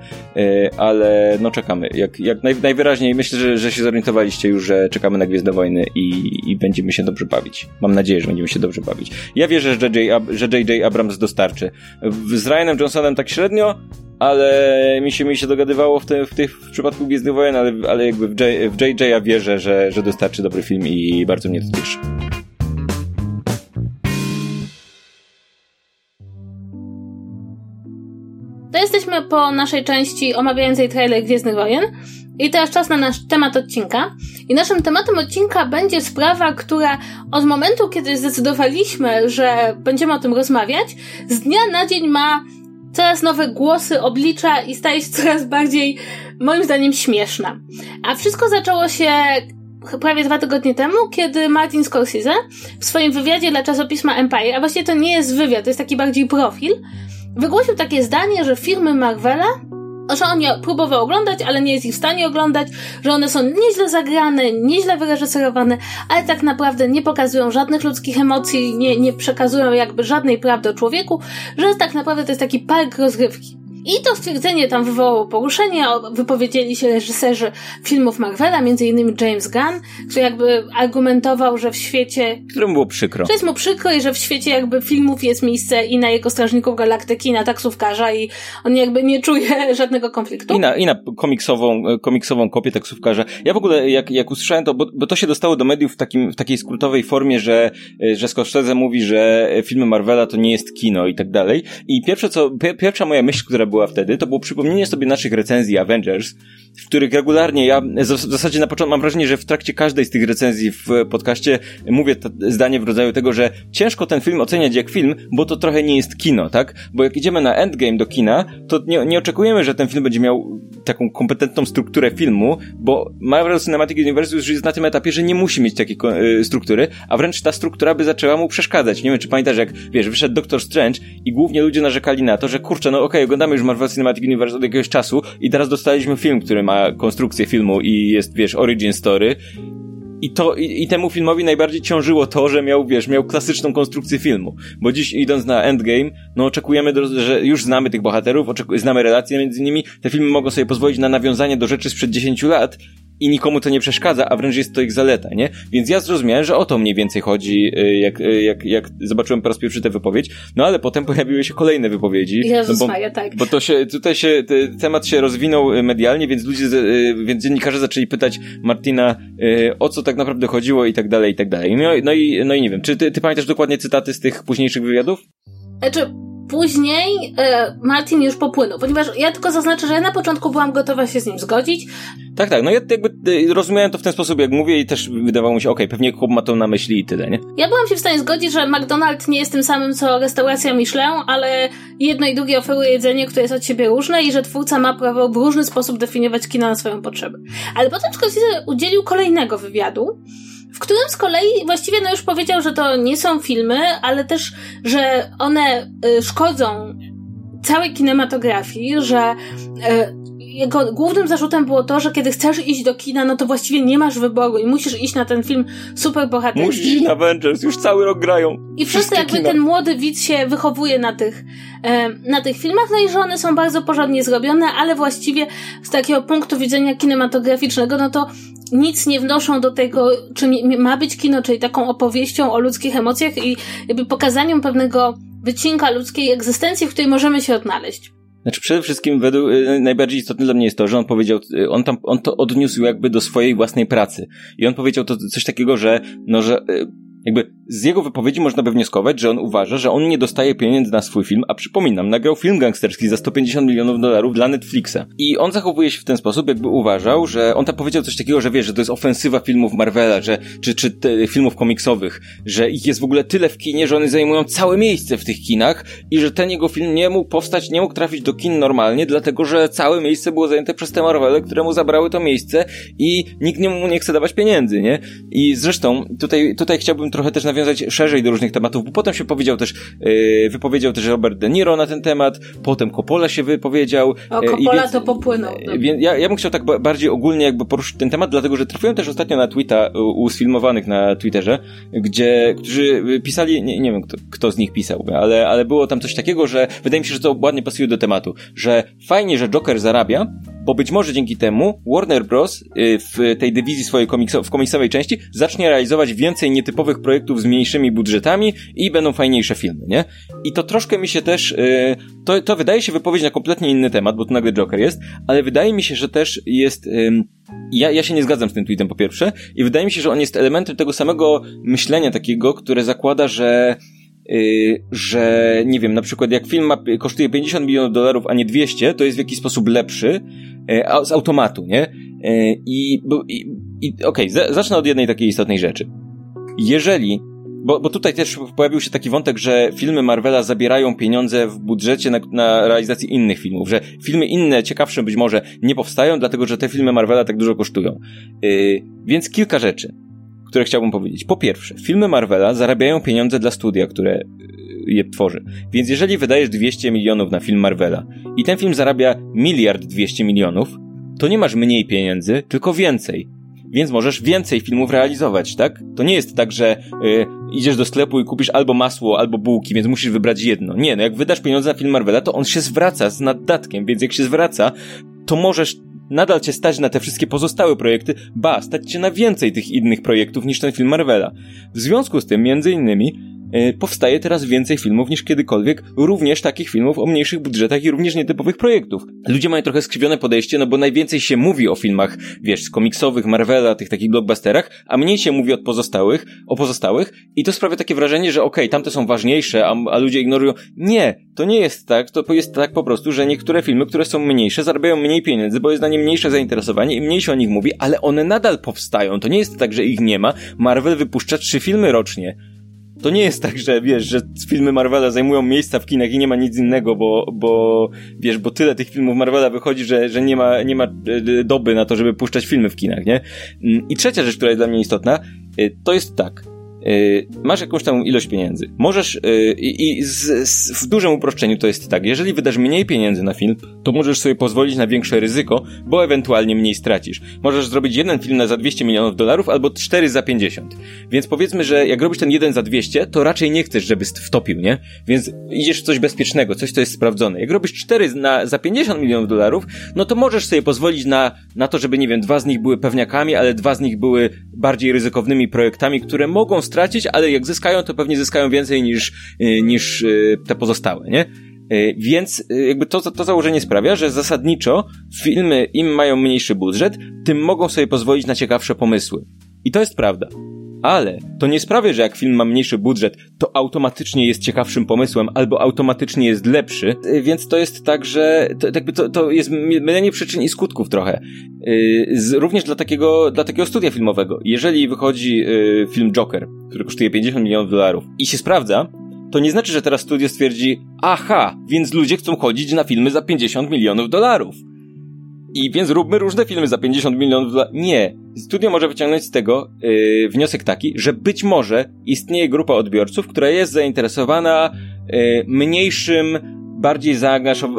ale no czekamy. Jak, jak naj, najwyraźniej myślę, że, że się zorientowaliście już, że czekamy na Gwiezdne Wojny i, i będziemy się dobrze bawić. Mam nadzieję, że będziemy się dobrze bawić. Ja wierzę, że J.J. że J.J. Abrams dostarczy. Z Ryanem Johnsonem tak średnio, ale mi się, mi się dogadywało w, te, w, tych, w przypadku Gwiezdnych Wojen, ale, ale jakby w, J, w JJ wierzę, że, że dostarczy dobry film i bardzo mnie to cieszy. To jesteśmy po naszej części omawiającej trailer Gwiezdnych Wojen. I teraz czas na nasz temat odcinka. I naszym tematem odcinka będzie sprawa, która od momentu, kiedy zdecydowaliśmy, że będziemy o tym rozmawiać, z dnia na dzień ma coraz nowe głosy, oblicza i staje się coraz bardziej, moim zdaniem, śmieszna. A wszystko zaczęło się prawie dwa tygodnie temu, kiedy Martin Scorsese w swoim wywiadzie dla czasopisma Empire, a właściwie to nie jest wywiad, to jest taki bardziej profil, wygłosił takie zdanie, że firmy Marvela że on je próbował oglądać, ale nie jest ich w stanie oglądać, że one są nieźle zagrane, nieźle wyreżyserowane, ale tak naprawdę nie pokazują żadnych ludzkich emocji, nie, nie przekazują jakby żadnej prawdy o człowieku, że tak naprawdę to jest taki park rozgrywki. I to stwierdzenie tam wywołało poruszenie, wypowiedzieli się reżyserzy filmów Marvela, innymi James Gunn, który jakby argumentował, że w świecie... Któremu było przykro. Że jest mu przykro i że w świecie jakby filmów jest miejsce i na jego Strażników Galaktyki, i na taksówkarza i on jakby nie czuje żadnego konfliktu. I na, i na komiksową, komiksową kopię taksówkarza. Ja w ogóle jak, jak usłyszałem to, bo, bo to się dostało do mediów w, takim, w takiej skrótowej formie, że, że Scorsese mówi, że filmy Marvela to nie jest kino i tak dalej. I pierwsze co, pierwsza moja myśl, która była wtedy, to było przypomnienie sobie naszych recenzji Avengers, w których regularnie ja, w zasadzie na początku mam wrażenie, że w trakcie każdej z tych recenzji w podcaście mówię zdanie w rodzaju tego, że ciężko ten film oceniać jak film, bo to trochę nie jest kino, tak? Bo jak idziemy na Endgame do kina, to nie, nie oczekujemy, że ten film będzie miał taką kompetentną strukturę filmu, bo Marvel Cinematic Universe już jest na tym etapie, że nie musi mieć takiej y, struktury, a wręcz ta struktura by zaczęła mu przeszkadzać. Nie wiem, czy pamiętasz, jak, wiesz, wyszedł Doctor Strange i głównie ludzie narzekali na to, że kurczę, no okej, okay, oglądamy już Marvel Cinematic Universe od jakiegoś czasu i teraz dostaliśmy film, który ma konstrukcję filmu i jest, wiesz, origin story. I to, i, i, temu filmowi najbardziej ciążyło to, że miał, wiesz, miał klasyczną konstrukcję filmu. Bo dziś idąc na Endgame, no oczekujemy, do, że już znamy tych bohaterów, znamy relacje między nimi, te filmy mogą sobie pozwolić na nawiązanie do rzeczy sprzed 10 lat i nikomu to nie przeszkadza, a wręcz jest to ich zaleta, nie? Więc ja zrozumiałem, że o to mniej więcej chodzi, y, jak, y, jak, jak zobaczyłem po raz pierwszy tę wypowiedź, no ale potem pojawiły się kolejne wypowiedzi. Jezus no bo, Maja, tak. Bo to się, tutaj się, temat się rozwinął y, medialnie, więc ludzie, więc dziennikarze zaczęli pytać Martina, o co tak naprawdę chodziło i tak dalej, i tak dalej. No, no, i, no i nie wiem, czy ty, ty pamiętasz dokładnie cytaty z tych późniejszych wywiadów? Znaczy, Później e, Martin już popłynął, ponieważ ja tylko zaznaczę, że ja na początku byłam gotowa się z nim zgodzić. Tak, tak, no ja jakby e, rozumiałem to w ten sposób, jak mówię i też wydawało mi się, okej, okay, pewnie chłop ma to na myśli i tyle, nie? Ja byłam się w stanie zgodzić, że McDonald's nie jest tym samym co restauracja Michelin, ale jedno i drugie oferuje jedzenie, które jest od siebie różne i że twórca ma prawo w różny sposób definiować kino na swoją potrzebę. Ale potem Scorsese udzielił kolejnego wywiadu, w którym z kolei właściwie no już powiedział, że to nie są filmy, ale też, że one y, szkodzą całej kinematografii, że y, jego głównym zarzutem było to, że kiedy chcesz iść do kina, no to właściwie nie masz wyboru i musisz iść na ten film super bohaterski. Musisz iść na Avengers, już cały rok grają. I to jakby kina. ten młody widz się wychowuje na tych, e, na tych filmach, no i że one są bardzo porządnie zrobione, ale właściwie z takiego punktu widzenia kinematograficznego, no to nic nie wnoszą do tego, czym ma być kino, czyli taką opowieścią o ludzkich emocjach i jakby pokazaniem pewnego wycinka ludzkiej egzystencji, w której możemy się odnaleźć. Znaczy przede wszystkim według, y, najbardziej istotne dla mnie jest to, że on powiedział, y, on tam, on to odniósł jakby do swojej własnej pracy. I on powiedział to coś takiego, że, no, że y, jakby z jego wypowiedzi można by wnioskować, że on uważa, że on nie dostaje pieniędzy na swój film, a przypominam, nagrał film gangsterski za 150 milionów dolarów dla Netflixa. I on zachowuje się w ten sposób, jakby uważał, że on tam powiedział coś takiego, że wiesz, że to jest ofensywa filmów Marvela, że, czy, czy te, filmów komiksowych, że ich jest w ogóle tyle w kinie, że one zajmują całe miejsce w tych kinach i że ten jego film nie mógł powstać, nie mógł trafić do kin normalnie, dlatego że całe miejsce było zajęte przez te Marvele, które mu zabrały to miejsce i nikt nie mu nie chce dawać pieniędzy, nie? I zresztą tutaj, tutaj chciałbym trochę też nawiązać szerzej do różnych tematów, bo potem się powiedział też, yy, wypowiedział też Robert De Niro na ten temat, potem Coppola się wypowiedział. O, Coppola więc, to popłynął. No. Więc ja, ja bym chciał tak bardziej ogólnie jakby poruszyć ten temat, dlatego że trafiłem też ostatnio na tweeta u, u sfilmowanych na Twitterze, gdzie, którzy pisali, nie, nie wiem kto, kto z nich pisał, ale, ale było tam coś takiego, że wydaje mi się, że to ładnie pasuje do tematu, że fajnie, że Joker zarabia, bo być może dzięki temu Warner Bros. Y, w tej dywizji swojej komikso w komiksowej części zacznie realizować więcej nietypowych projektów z mniejszymi budżetami i będą fajniejsze filmy, nie? I to troszkę mi się też, y, to, to wydaje się wypowiedź na kompletnie inny temat, bo tu nagle Joker jest, ale wydaje mi się, że też jest, ja, ja się nie zgadzam z tym tweetem po pierwsze i wydaje mi się, że on jest elementem tego samego myślenia takiego, które zakłada, że że nie wiem, na przykład jak film ma, kosztuje 50 milionów dolarów, a nie 200, to jest w jakiś sposób lepszy yy, z automatu, nie? Yy, I, i, i okej, okay, zacznę od jednej takiej istotnej rzeczy. Jeżeli bo, bo tutaj też pojawił się taki wątek, że filmy Marvela zabierają pieniądze w budżecie na, na realizację innych filmów, że filmy inne, ciekawsze być może, nie powstają, dlatego że te filmy Marvela tak dużo kosztują. Yy, więc kilka rzeczy które chciałbym powiedzieć. Po pierwsze, filmy Marvela zarabiają pieniądze dla studia, które y, je tworzy. Więc jeżeli wydajesz 200 milionów na film Marvela i ten film zarabia miliard 200 milionów, to nie masz mniej pieniędzy, tylko więcej. Więc możesz więcej filmów realizować, tak? To nie jest tak, że y, idziesz do sklepu i kupisz albo masło, albo bułki, więc musisz wybrać jedno. Nie, no jak wydasz pieniądze na film Marvela, to on się zwraca z naddatkiem, więc jak się zwraca, to możesz nadal cię stać na te wszystkie pozostałe projekty, ba, stać cię na więcej tych innych projektów niż ten film Marvela. W związku z tym, między innymi, powstaje teraz więcej filmów niż kiedykolwiek, również takich filmów o mniejszych budżetach i również nietypowych projektów. Ludzie mają trochę skrzywione podejście, no bo najwięcej się mówi o filmach, wiesz, komiksowych, Marvela, tych takich blockbusterach, a mniej się mówi od pozostałych, o pozostałych i to sprawia takie wrażenie, że okej, okay, tamte są ważniejsze, a, a ludzie ignorują. Nie, to nie jest tak, to jest tak po prostu, że niektóre filmy, które są mniejsze, zarabiają mniej pieniędzy, bo jest na nie mniejsze zainteresowanie i mniej się o nich mówi, ale one nadal powstają. To nie jest tak, że ich nie ma. Marvel wypuszcza trzy filmy rocznie. To nie jest tak, że wiesz, że filmy Marvela zajmują miejsca w kinach i nie ma nic innego, bo, bo wiesz, bo tyle tych filmów Marvela wychodzi, że, że nie ma, nie ma e, doby na to, żeby puszczać filmy w kinach, nie? Mm, I trzecia rzecz, która jest dla mnie istotna, e, to jest tak. Y, masz jakąś tam ilość pieniędzy. Możesz, y, i w dużym uproszczeniu to jest tak, jeżeli wydasz mniej pieniędzy na film, to możesz sobie pozwolić na większe ryzyko, bo ewentualnie mniej stracisz. Możesz zrobić jeden film na za 200 milionów dolarów albo cztery za 50. Więc powiedzmy, że jak robisz ten jeden za 200, to raczej nie chcesz, żeby wtopił, nie? Więc idziesz w coś bezpiecznego, coś, co jest sprawdzone. Jak robisz cztery na, za 50 milionów dolarów, no to możesz sobie pozwolić na, na to, żeby, nie wiem, dwa z nich były pewniakami, ale dwa z nich były bardziej ryzykownymi projektami, które mogą stracić, ale jak zyskają, to pewnie zyskają więcej niż, y, niż y, te pozostałe, nie? Y, więc jakby to, to założenie sprawia, że zasadniczo filmy im mają mniejszy budżet, tym mogą sobie pozwolić na ciekawsze pomysły. I to jest prawda. Ale to nie sprawia, że jak film ma mniejszy budżet, to automatycznie jest ciekawszym pomysłem albo automatycznie jest lepszy, więc to jest tak, że to, jakby to, to jest mylenie przyczyn i skutków trochę. Z, również dla takiego, dla takiego studia filmowego. Jeżeli wychodzi film Joker, który kosztuje 50 milionów dolarów i się sprawdza, to nie znaczy, że teraz studio stwierdzi, aha, więc ludzie chcą chodzić na filmy za 50 milionów dolarów. I więc róbmy różne filmy za 50 milionów. Nie. Studio może wyciągnąć z tego yy, wniosek taki, że być może istnieje grupa odbiorców, która jest zainteresowana yy, mniejszym, bardziej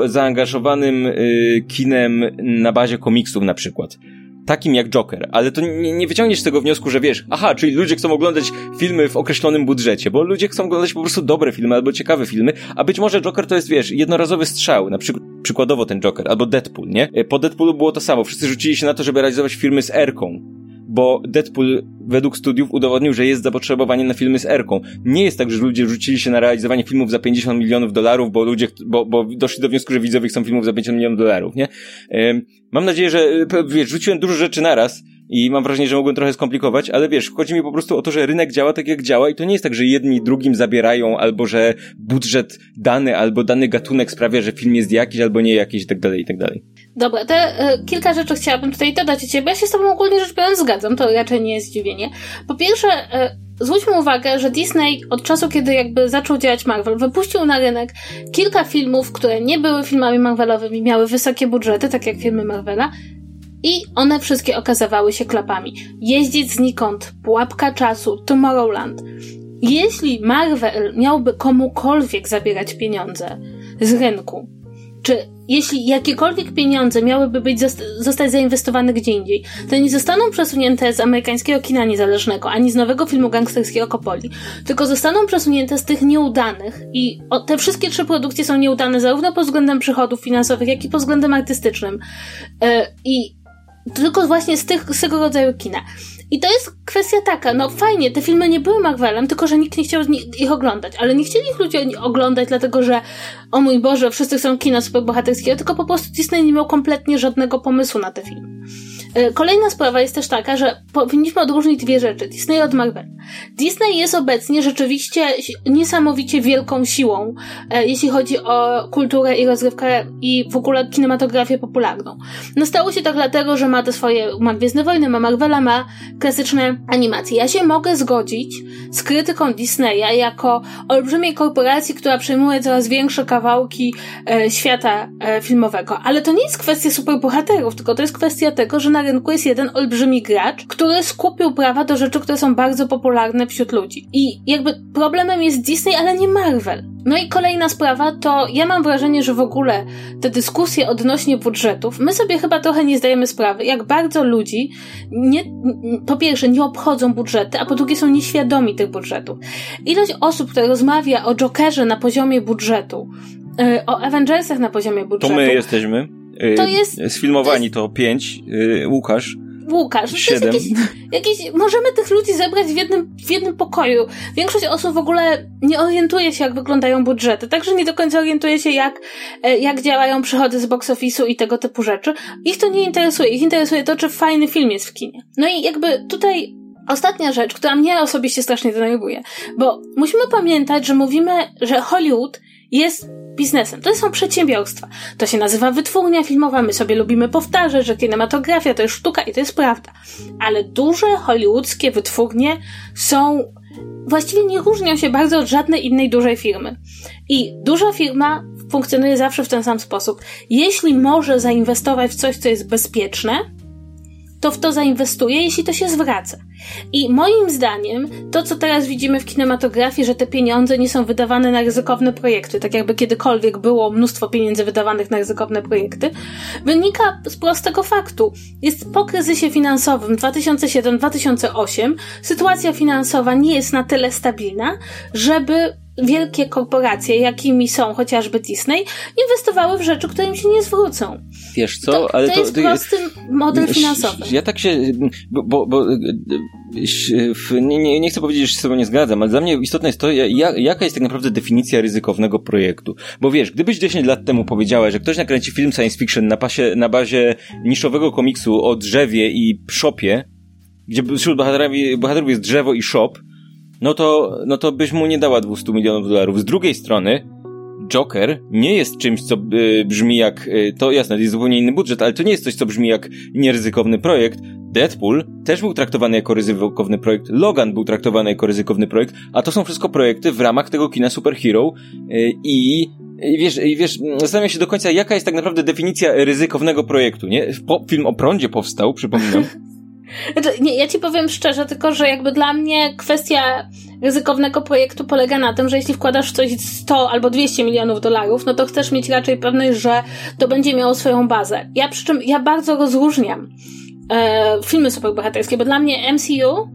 zaangażowanym yy, kinem na bazie komiksów na przykład takim jak Joker, ale to nie, nie wyciągniesz tego wniosku, że wiesz, aha, czyli ludzie chcą oglądać filmy w określonym budżecie, bo ludzie chcą oglądać po prostu dobre filmy albo ciekawe filmy, a być może Joker to jest, wiesz, jednorazowy strzał, na przykład przykładowo ten Joker, albo Deadpool, nie? Po Deadpoolu było to samo, wszyscy rzucili się na to, żeby realizować filmy z Erką, bo Deadpool według studiów udowodnił, że jest zapotrzebowanie na filmy z Erką. Nie jest tak, że ludzie rzucili się na realizowanie filmów za 50 milionów dolarów, bo ludzie, bo, bo doszli do wniosku, że widzowie chcą filmów za 50 milionów dolarów, nie? Mam nadzieję, że, wiesz, rzuciłem dużo rzeczy naraz, i mam wrażenie, że mogłem trochę skomplikować, ale wiesz, chodzi mi po prostu o to, że rynek działa tak jak działa i to nie jest tak, że jedni drugim zabierają, albo że budżet dany, albo dany gatunek sprawia, że film jest jakiś, albo nie jakiś i tak dalej, i tak dalej. Dobra, te y, kilka rzeczy chciałabym tutaj dodać o ciebie. Ja się z tobą ogólnie rzecz biorąc zgadzam, to raczej nie jest zdziwienie. Po pierwsze, y, Zwróćmy uwagę, że Disney od czasu, kiedy jakby zaczął działać Marvel, wypuścił na rynek kilka filmów, które nie były filmami Marvelowymi, miały wysokie budżety, tak jak filmy Marvela, i one wszystkie okazywały się klapami. Jeździć znikąd, Pułapka Czasu, Tomorrowland. Jeśli Marvel miałby komukolwiek zabierać pieniądze z rynku, czy jeśli jakiekolwiek pieniądze miałyby być zostać zainwestowane gdzie indziej, to nie zostaną przesunięte z amerykańskiego kina niezależnego, ani z nowego filmu gangsterskiego Kopoli, tylko zostaną przesunięte z tych nieudanych i o, te wszystkie trzy produkcje są nieudane zarówno pod względem przychodów finansowych, jak i pod względem artystycznym. Yy, I tylko właśnie z, tych, z tego rodzaju kina. I to jest kwestia taka, no fajnie, te filmy nie były Marvelem, tylko że nikt nie chciał ich oglądać, ale nie chcieli ich ludzie oglądać, dlatego że o mój Boże, wszyscy chcą kina superbohaterskiego, tylko po prostu Disney nie miał kompletnie żadnego pomysłu na te filmy. E, kolejna sprawa jest też taka, że powinniśmy odróżnić dwie rzeczy. Disney od Marvel. Disney jest obecnie rzeczywiście niesamowicie wielką siłą, e, jeśli chodzi o kulturę i rozrywkę i w ogóle kinematografię popularną. No stało się tak dlatego, że ma te swoje, ma Gwiezdne Wojny, ma Marvela, ma klasyczne animacje. Ja się mogę zgodzić z krytyką Disneya jako olbrzymiej korporacji, która przejmuje coraz większe kawałki e, świata filmowego. Ale to nie jest kwestia superbohaterów, tylko to jest kwestia tego, że na rynku jest jeden olbrzymi gracz, który skupił prawa do rzeczy, które są bardzo popularne wśród ludzi. I jakby problemem jest Disney, ale nie Marvel. No i kolejna sprawa to ja mam wrażenie, że w ogóle te dyskusje odnośnie budżetów, my sobie chyba trochę nie zdajemy sprawy, jak bardzo ludzi nie, po pierwsze nie obchodzą budżety, a po drugie są nieświadomi tych budżetów. Ilość osób, które rozmawia o Jokerze na poziomie budżetu, yy, o Avengersach na poziomie budżetu. To my jesteśmy. Yy, to jest. Sfilmowani to, jest, to pięć. Yy, Łukasz. Łukasz. Siedem. Jakieś, jakieś, możemy tych ludzi zebrać w jednym, w jednym pokoju. Większość osób w ogóle nie orientuje się, jak wyglądają budżety, także nie do końca orientuje się, jak, e, jak działają przychody z box office'u i tego typu rzeczy. Ich to nie interesuje. Ich interesuje to, czy fajny film jest w kinie. No i jakby tutaj Ostatnia rzecz, która mnie osobiście strasznie denerwuje, bo musimy pamiętać, że mówimy, że Hollywood jest biznesem. To są przedsiębiorstwa. To się nazywa wytwórnia filmowa. My sobie lubimy powtarzać, że kinematografia to jest sztuka i to jest prawda. Ale duże hollywoodzkie wytwórnie są właściwie nie różnią się bardzo od żadnej innej dużej firmy. I duża firma funkcjonuje zawsze w ten sam sposób. Jeśli może zainwestować w coś, co jest bezpieczne, to w to zainwestuje, jeśli to się zwraca. I moim zdaniem, to co teraz widzimy w kinematografii, że te pieniądze nie są wydawane na ryzykowne projekty, tak jakby kiedykolwiek było mnóstwo pieniędzy wydawanych na ryzykowne projekty, wynika z prostego faktu. Jest po kryzysie finansowym 2007-2008 sytuacja finansowa nie jest na tyle stabilna, żeby wielkie korporacje, jakimi są chociażby Disney, inwestowały w rzeczy, które im się nie zwrócą. Wiesz co, to, ale to, to jest prosty model finansowy. Ja tak się, bo, bo nie, nie, chcę powiedzieć, że się z tobą nie zgadzam, ale dla mnie istotne jest to, jak, jaka jest tak naprawdę definicja ryzykownego projektu. Bo wiesz, gdybyś 10 lat temu powiedziała, że ktoś nakręci film science fiction na, pasie, na bazie niszowego komiksu o drzewie i szopie, gdzie wśród bohaterów, bohaterów jest drzewo i shop, no to, no to byś mu nie dała 200 milionów dolarów. Z drugiej strony, Joker nie jest czymś, co y, brzmi jak, y, to jasne, to jest zupełnie inny budżet, ale to nie jest coś, co brzmi jak nieryzykowny projekt. Deadpool też był traktowany jako ryzykowny projekt, Logan był traktowany jako ryzykowny projekt, a to są wszystko projekty w ramach tego kina superhero y, i i wiesz, i wiesz, zastanawiam się do końca, jaka jest tak naprawdę definicja ryzykownego projektu, nie? Po, film o prądzie powstał, przypominam. Znaczy, nie, ja ci powiem szczerze, tylko że jakby dla mnie kwestia ryzykownego projektu polega na tym, że jeśli wkładasz coś 100 albo 200 milionów dolarów, no to chcesz mieć raczej pewność, że to będzie miało swoją bazę. Ja przy czym, ja bardzo rozróżniam e, filmy superbohaterskie, bo dla mnie MCU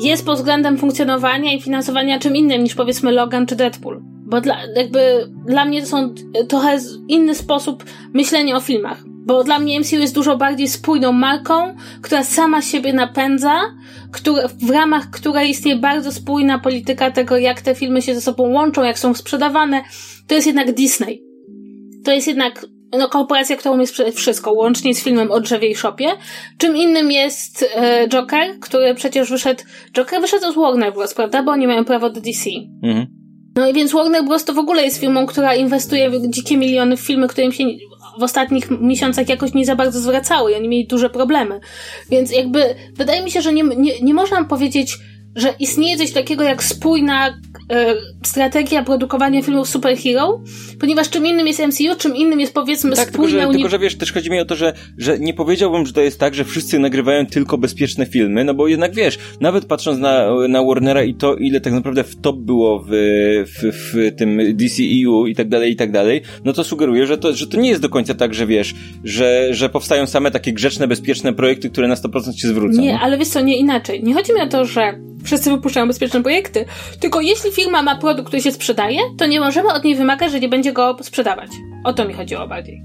jest pod względem funkcjonowania i finansowania czym innym niż powiedzmy Logan czy Deadpool. Bo dla, jakby dla mnie to są trochę inny sposób myślenia o filmach. Bo dla mnie MCU jest dużo bardziej spójną marką, która sama siebie napędza, które, w ramach której istnieje bardzo spójna polityka tego, jak te filmy się ze sobą łączą, jak są sprzedawane. To jest jednak Disney. To jest jednak no, korporacja, która umie sprzedać wszystko, łącznie z filmem o drzewie i szopie. Czym innym jest e, Joker, który przecież wyszedł... Joker wyszedł z Warner Bros., prawda? Bo oni mają prawo do DC. Mhm. No i więc Warner Bros. to w ogóle jest firmą, która inwestuje dzikie miliony w filmy, które im się w ostatnich miesiącach jakoś nie za bardzo zwracały i oni mieli duże problemy. Więc jakby wydaje mi się, że nie, nie, nie można powiedzieć, że istnieje coś takiego jak spójna strategia produkowania filmów superhero, ponieważ czym innym jest MCU, czym innym jest powiedzmy tak, spójne... Tylko że, tylko, że wiesz, też chodzi mi o to, że, że nie powiedziałbym, że to jest tak, że wszyscy nagrywają tylko bezpieczne filmy, no bo jednak wiesz, nawet patrząc na, na Warnera i to, ile tak naprawdę w top było w, w, w tym DCEU i tak dalej, i tak dalej, no to sugeruje, że to, że to nie jest do końca tak, że wiesz, że, że powstają same takie grzeczne, bezpieczne projekty, które na 100% się zwrócą. Nie, ale wiesz co, nie inaczej. Nie chodzi mi o to, że wszyscy wypuszczają bezpieczne projekty, tylko jeśli firma ma produkt, który się sprzedaje, to nie możemy od niej wymagać, że nie będzie go sprzedawać. O to mi chodziło bardziej.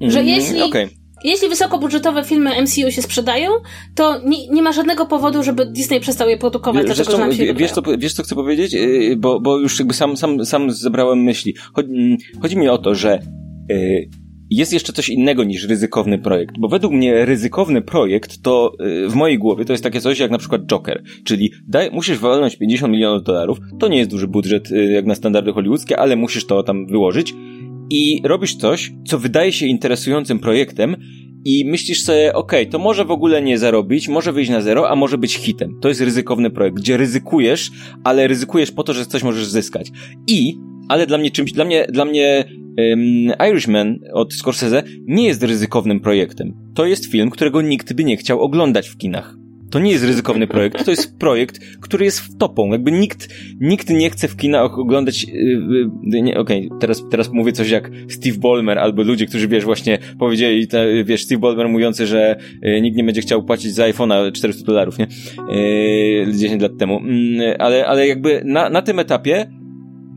Że mm, jeśli, okay. jeśli wysokobudżetowe filmy MCU się sprzedają, to nie, nie ma żadnego powodu, żeby Disney przestał je produkować, wiesz, dlatego, że się wiesz, co, wiesz, co chcę powiedzieć? Y, bo, bo już jakby sam, sam, sam zebrałem myśli. Chodzi, mm, chodzi mi o to, że yy, jest jeszcze coś innego niż ryzykowny projekt, bo według mnie ryzykowny projekt to y, w mojej głowie to jest takie coś jak na przykład Joker, czyli daj, musisz walnąć 50 milionów dolarów, to nie jest duży budżet y, jak na standardy hollywoodzkie, ale musisz to tam wyłożyć i robisz coś, co wydaje się interesującym projektem i myślisz sobie, okej, okay, to może w ogóle nie zarobić, może wyjść na zero, a może być hitem. To jest ryzykowny projekt, gdzie ryzykujesz, ale ryzykujesz po to, że coś możesz zyskać. I, ale dla mnie czymś, dla mnie, dla mnie Irishman od Scorsese nie jest ryzykownym projektem. To jest film, którego nikt by nie chciał oglądać w kinach. To nie jest ryzykowny projekt, to jest projekt, który jest w topą. Jakby nikt, nikt nie chce w kinach oglądać, yy, okej, okay, teraz, teraz mówię coś jak Steve Ballmer albo ludzie, którzy, wiesz, właśnie powiedzieli, te, wiesz, Steve Ballmer mówiący, że yy, nikt nie będzie chciał płacić za iPhone'a 400 dolarów, nie? Yy, 10 lat temu. Yy, ale, ale jakby na, na tym etapie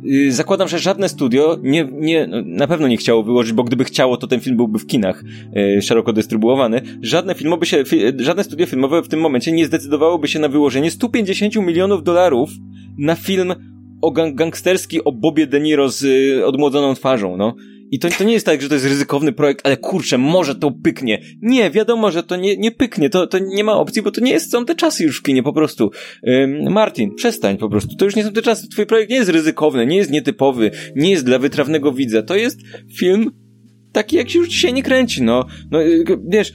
Y, zakładam, że żadne studio nie, nie, na pewno nie chciało wyłożyć, bo gdyby chciało, to ten film byłby w kinach yy, szeroko dystrybuowany. Żadne filmowe się, fi, żadne studio filmowe w tym momencie nie zdecydowałoby się na wyłożenie 150 milionów dolarów na film o gang gangsterski o Bobie De Niro z y, odmłodzoną twarzą, no. I to, to nie jest tak, że to jest ryzykowny projekt, ale kurczę, może to pyknie. Nie, wiadomo, że to nie, nie pyknie, to, to nie ma opcji, bo to nie jest, są te czasy już w kinie, po prostu. Ym, Martin, przestań po prostu, to już nie są te czasy, twój projekt nie jest ryzykowny, nie jest nietypowy, nie jest dla wytrawnego widza, to jest film taki, jak się już dzisiaj nie kręci, no. No, y, wiesz,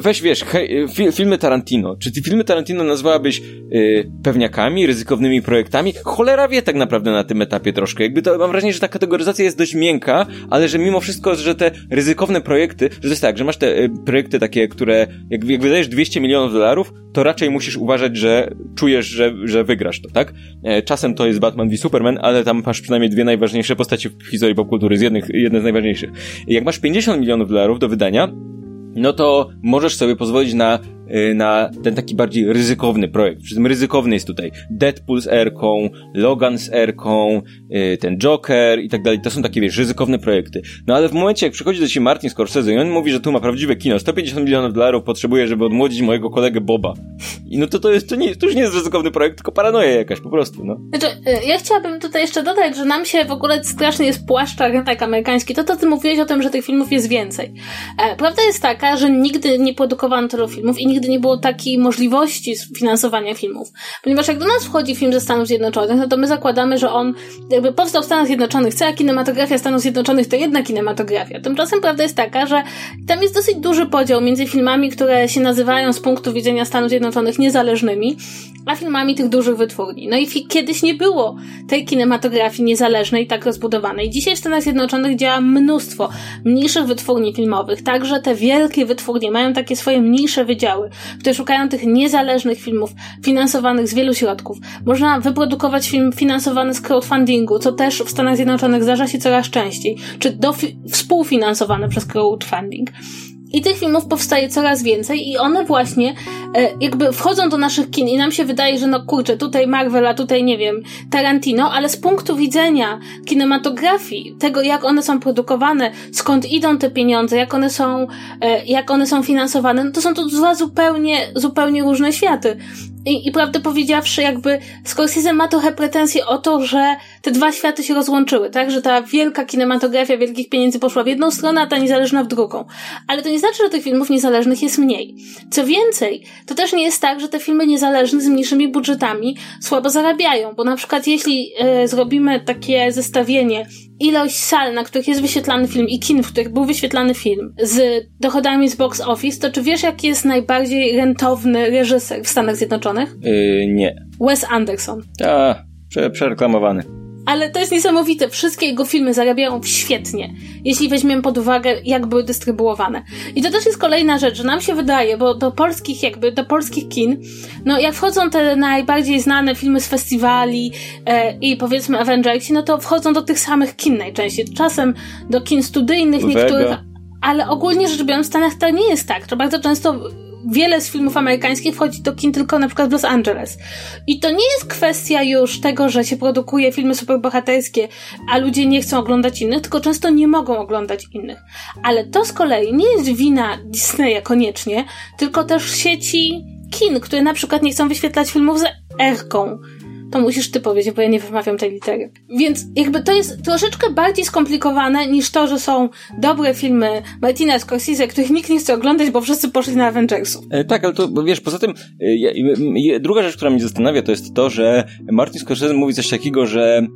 weź wiesz, hej, filmy Tarantino. Czy ty filmy Tarantino nazwałabyś yy, pewniakami, ryzykownymi projektami? Cholera wie tak naprawdę na tym etapie troszkę. Jakby to mam wrażenie, że ta kategoryzacja jest dość miękka, ale że mimo wszystko, że te ryzykowne projekty, że to jest tak, że masz te y, projekty takie, które jak, jak wydajesz 200 milionów dolarów, to raczej musisz uważać, że czujesz, że, że wygrasz to, tak? E, czasem to jest Batman v Superman, ale tam masz przynajmniej dwie najważniejsze postacie w historii popkultury, z jednych, jedne z najważniejszych. Jak masz 50 milionów dolarów do wydania, no to możesz sobie pozwolić na na ten taki bardziej ryzykowny projekt. Przy tym ryzykowny jest tutaj Deadpool z Erką, Logan z Erką, y, ten Joker i tak dalej. To są takie, wiesz, ryzykowne projekty. No ale w momencie, jak przychodzi do ciebie Martin Scorsese i on mówi, że tu ma prawdziwe kino, 150 milionów dolarów potrzebuje, żeby odmłodzić mojego kolegę Boba. I no to to jest, to, nie, to już nie jest ryzykowny projekt, tylko paranoja jakaś po prostu, no. Znaczy, y, ja chciałabym tutaj jeszcze dodać, że nam się w ogóle strasznie jest płaszcza rynek amerykański. To, to ty mówiłeś o tym, że tych filmów jest więcej. E, prawda jest taka, że nigdy nie produkowano tylu filmów i nigdy nie było takiej możliwości finansowania filmów. Ponieważ jak do nas wchodzi film ze Stanów Zjednoczonych, no to my zakładamy, że on jakby powstał w Stanach Zjednoczonych. Cała kinematografia Stanów Zjednoczonych to jedna kinematografia. Tymczasem prawda jest taka, że tam jest dosyć duży podział między filmami, które się nazywają z punktu widzenia Stanów Zjednoczonych niezależnymi, a filmami tych dużych wytwórni. No i kiedyś nie było tej kinematografii niezależnej, tak rozbudowanej. Dzisiaj w Stanach Zjednoczonych działa mnóstwo mniejszych wytwórni filmowych. Także te wielkie wytwórnie mają takie swoje mniejsze wydziały, które szukają tych niezależnych filmów finansowanych z wielu środków. Można wyprodukować film finansowany z crowdfundingu, co też w Stanach Zjednoczonych zdarza się coraz częściej, czy współfinansowany przez crowdfunding. I tych filmów powstaje coraz więcej i one właśnie e, jakby wchodzą do naszych kin i nam się wydaje, że no kurczę, tutaj Marvel, a tutaj nie wiem, Tarantino, ale z punktu widzenia kinematografii, tego jak one są produkowane, skąd idą te pieniądze, jak one są, e, jak one są finansowane, no to są to dwa zupełnie, zupełnie różne światy. I, I prawdę powiedziawszy, jakby Scorsese ma trochę pretensje o to, że te dwa światy się rozłączyły, tak? Że ta wielka kinematografia wielkich pieniędzy poszła w jedną stronę, a ta niezależna w drugą. Ale to nie znaczy, że tych filmów niezależnych jest mniej. Co więcej, to też nie jest tak, że te filmy niezależne z mniejszymi budżetami słabo zarabiają, bo na przykład jeśli y, zrobimy takie zestawienie ilość sal, na których jest wyświetlany film i kin, w których był wyświetlany film z dochodami z box office, to czy wiesz, jaki jest najbardziej rentowny reżyser w Stanach Zjednoczonych? Yy, nie. Wes Anderson. A, Prze przereklamowany ale to jest niesamowite. Wszystkie jego filmy zarabiają świetnie, jeśli weźmiemy pod uwagę, jak były dystrybuowane. I to też jest kolejna rzecz, że nam się wydaje, bo do polskich jakby, do polskich kin, no jak wchodzą te najbardziej znane filmy z festiwali e, i powiedzmy Avengersi, no to wchodzą do tych samych kin najczęściej. Czasem do kin studyjnych niektórych, ale ogólnie rzecz biorąc w Stanach to nie jest tak. To bardzo często wiele z filmów amerykańskich wchodzi do kin tylko na przykład w Los Angeles. I to nie jest kwestia już tego, że się produkuje filmy superbohaterskie, a ludzie nie chcą oglądać innych, tylko często nie mogą oglądać innych. Ale to z kolei nie jest wina Disneya koniecznie, tylko też sieci kin, które na przykład nie chcą wyświetlać filmów z erką to musisz ty powiedzieć, bo ja nie wymawiam tej litery. Więc jakby to jest troszeczkę bardziej skomplikowane niż to, że są dobre filmy Martina Scorsese, których nikt nie chce oglądać, bo wszyscy poszli na Avengersów. E, tak, ale to wiesz, poza tym e, druga rzecz, która mnie zastanawia, to jest to, że Martin Scorsese mówi coś takiego, że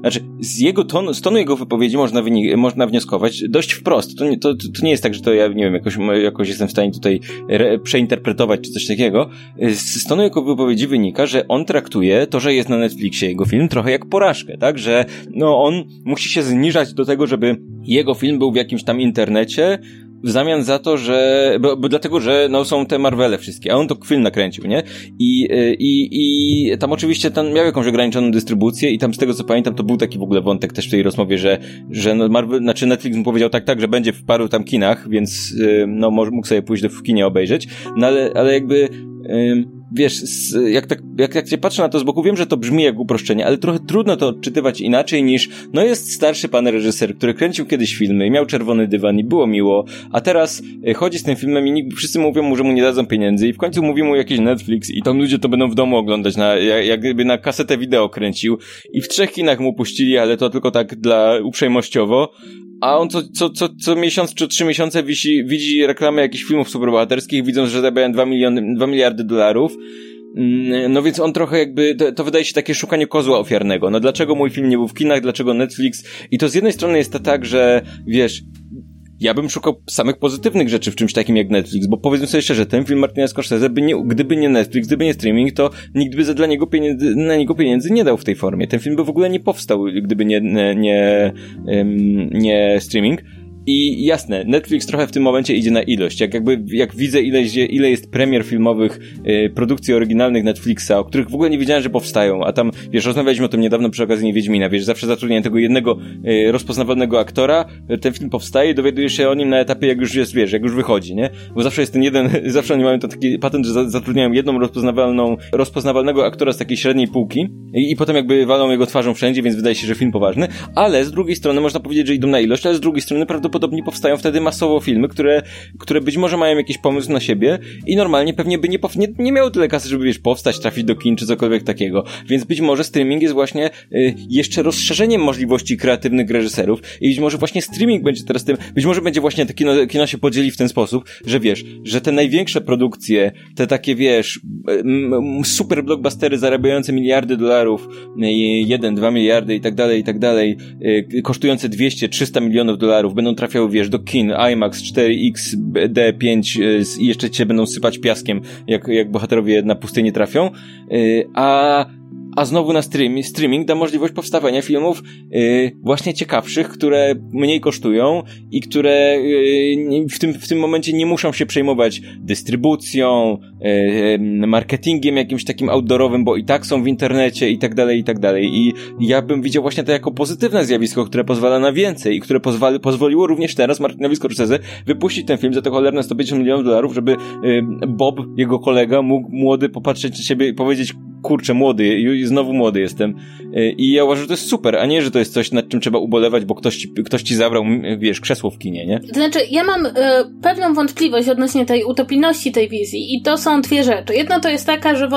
znaczy, z jego tonu, z tonu jego wypowiedzi można, wynik, można wnioskować dość wprost. To nie, to, to nie jest tak, że to ja, nie wiem, jakoś, jakoś jestem w stanie tutaj re, przeinterpretować czy coś takiego. Z, z tonu jego wypowiedzi wynika, że on traktuje to, że jest na Netflixie jego film trochę jak porażkę, tak? Że no on musi się zniżać do tego, żeby jego film był w jakimś tam internecie, w zamian za to, że, bo, bo dlatego, że no są te Marvele wszystkie, a on to film nakręcił, nie? I, i, i tam oczywiście tam miał jakąś ograniczoną dystrybucję i tam z tego co pamiętam to był taki w ogóle wątek też w tej rozmowie, że, że no Marvel, znaczy Netflix mu powiedział tak, tak, że będzie w paru tam kinach, więc no mógł sobie pójść do w kinie obejrzeć, no ale, ale jakby wiesz, jak tak, jak, jak się patrzę na to z boku, wiem, że to brzmi jak uproszczenie, ale trochę trudno to odczytywać inaczej niż, no jest starszy pan reżyser, który kręcił kiedyś filmy, miał czerwony dywan i było miło, a teraz e, chodzi z tym filmem i nikt, wszyscy mówią mu, że mu nie dadzą pieniędzy i w końcu mówi mu jakiś Netflix i tam ludzie to będą w domu oglądać, na, jak gdyby na kasetę wideo kręcił i w trzech kinach mu puścili, ale to tylko tak dla uprzejmościowo, a on co, co, co, co miesiąc czy trzy miesiące wisi, widzi reklamę jakichś filmów superbohaterskich, widząc, że zarabiają 2 miliony, 2 miliardy dolarów. Mm, no więc on trochę jakby, to, to, wydaje się takie szukanie kozła ofiarnego. No dlaczego mój film nie był w kinach, dlaczego Netflix? I to z jednej strony jest to tak, że wiesz, ja bym szukał samych pozytywnych rzeczy w czymś takim jak Netflix, bo powiedzmy sobie szczerze, ten film Martina Scorsese, by nie, gdyby nie Netflix, gdyby nie streaming, to nikt by za dla niego pieniędzy, na niego pieniędzy nie dał w tej formie. Ten film by w ogóle nie powstał, gdyby nie, nie, nie, nie streaming. I jasne, Netflix trochę w tym momencie idzie na ilość. Jak jakby, jak widzę ile, ile jest premier filmowych, y, produkcji oryginalnych Netflixa, o których w ogóle nie wiedziałem, że powstają, a tam, wiesz, rozmawialiśmy o tym niedawno przy okazji Wiedźmina, wiesz, zawsze zatrudniają tego jednego y, rozpoznawalnego aktora, ten film powstaje, dowiadujesz się o nim na etapie, jak już jest, wiesz, jak już wychodzi, nie? Bo zawsze jest ten jeden, zawsze oni mają taki patent, że zatrudniają jedną rozpoznawalną, rozpoznawalnego aktora z takiej średniej półki i, i potem jakby walą jego twarzą wszędzie, więc wydaje się, że film poważny, ale z drugiej strony można powiedzieć, że idą na ilość, ale z drugiej strony prawdopodobnie prawdopodobnie powstają wtedy masowo filmy, które, które być może mają jakiś pomysł na siebie i normalnie pewnie by nie, nie, nie miały tyle kasy, żeby wiesz, powstać, trafić do kin czy cokolwiek takiego. Więc być może streaming jest właśnie y, jeszcze rozszerzeniem możliwości kreatywnych reżyserów i być może właśnie streaming będzie teraz tym, być może będzie właśnie to kino, kino się podzieli w ten sposób, że wiesz, że te największe produkcje, te takie wiesz, super blockbustery zarabiające miliardy dolarów, y, jeden, dwa miliardy i tak dalej, i tak dalej, y, kosztujące 200, 300 milionów dolarów będą trafiać trafiał, wiesz, do kin. IMAX 4X, D5 i jeszcze cię będą sypać piaskiem, jak, jak bohaterowie na pustynię trafią, y, a a znowu na stream, streaming da możliwość powstawania filmów yy, właśnie ciekawszych, które mniej kosztują i które yy, w, tym, w tym momencie nie muszą się przejmować dystrybucją, yy, marketingiem jakimś takim outdoorowym, bo i tak są w internecie i tak dalej, i tak dalej. I ja bym widział właśnie to jako pozytywne zjawisko, które pozwala na więcej i które pozwali, pozwoliło również teraz Martinowi Scorsese wypuścić ten film za to cholerne 150 milionów dolarów, żeby Bob, jego kolega, mógł młody popatrzeć na siebie i powiedzieć, kurczę, młody, i znowu młody jestem. E, I ja uważam, że to jest super, a nie, że to jest coś, nad czym trzeba ubolewać, bo ktoś ci, ktoś ci zabrał, wiesz, krzesło w kinie, nie? To znaczy, ja mam y, pewną wątpliwość odnośnie tej utopijności tej wizji i to są dwie rzeczy. Jedna to jest taka, że ch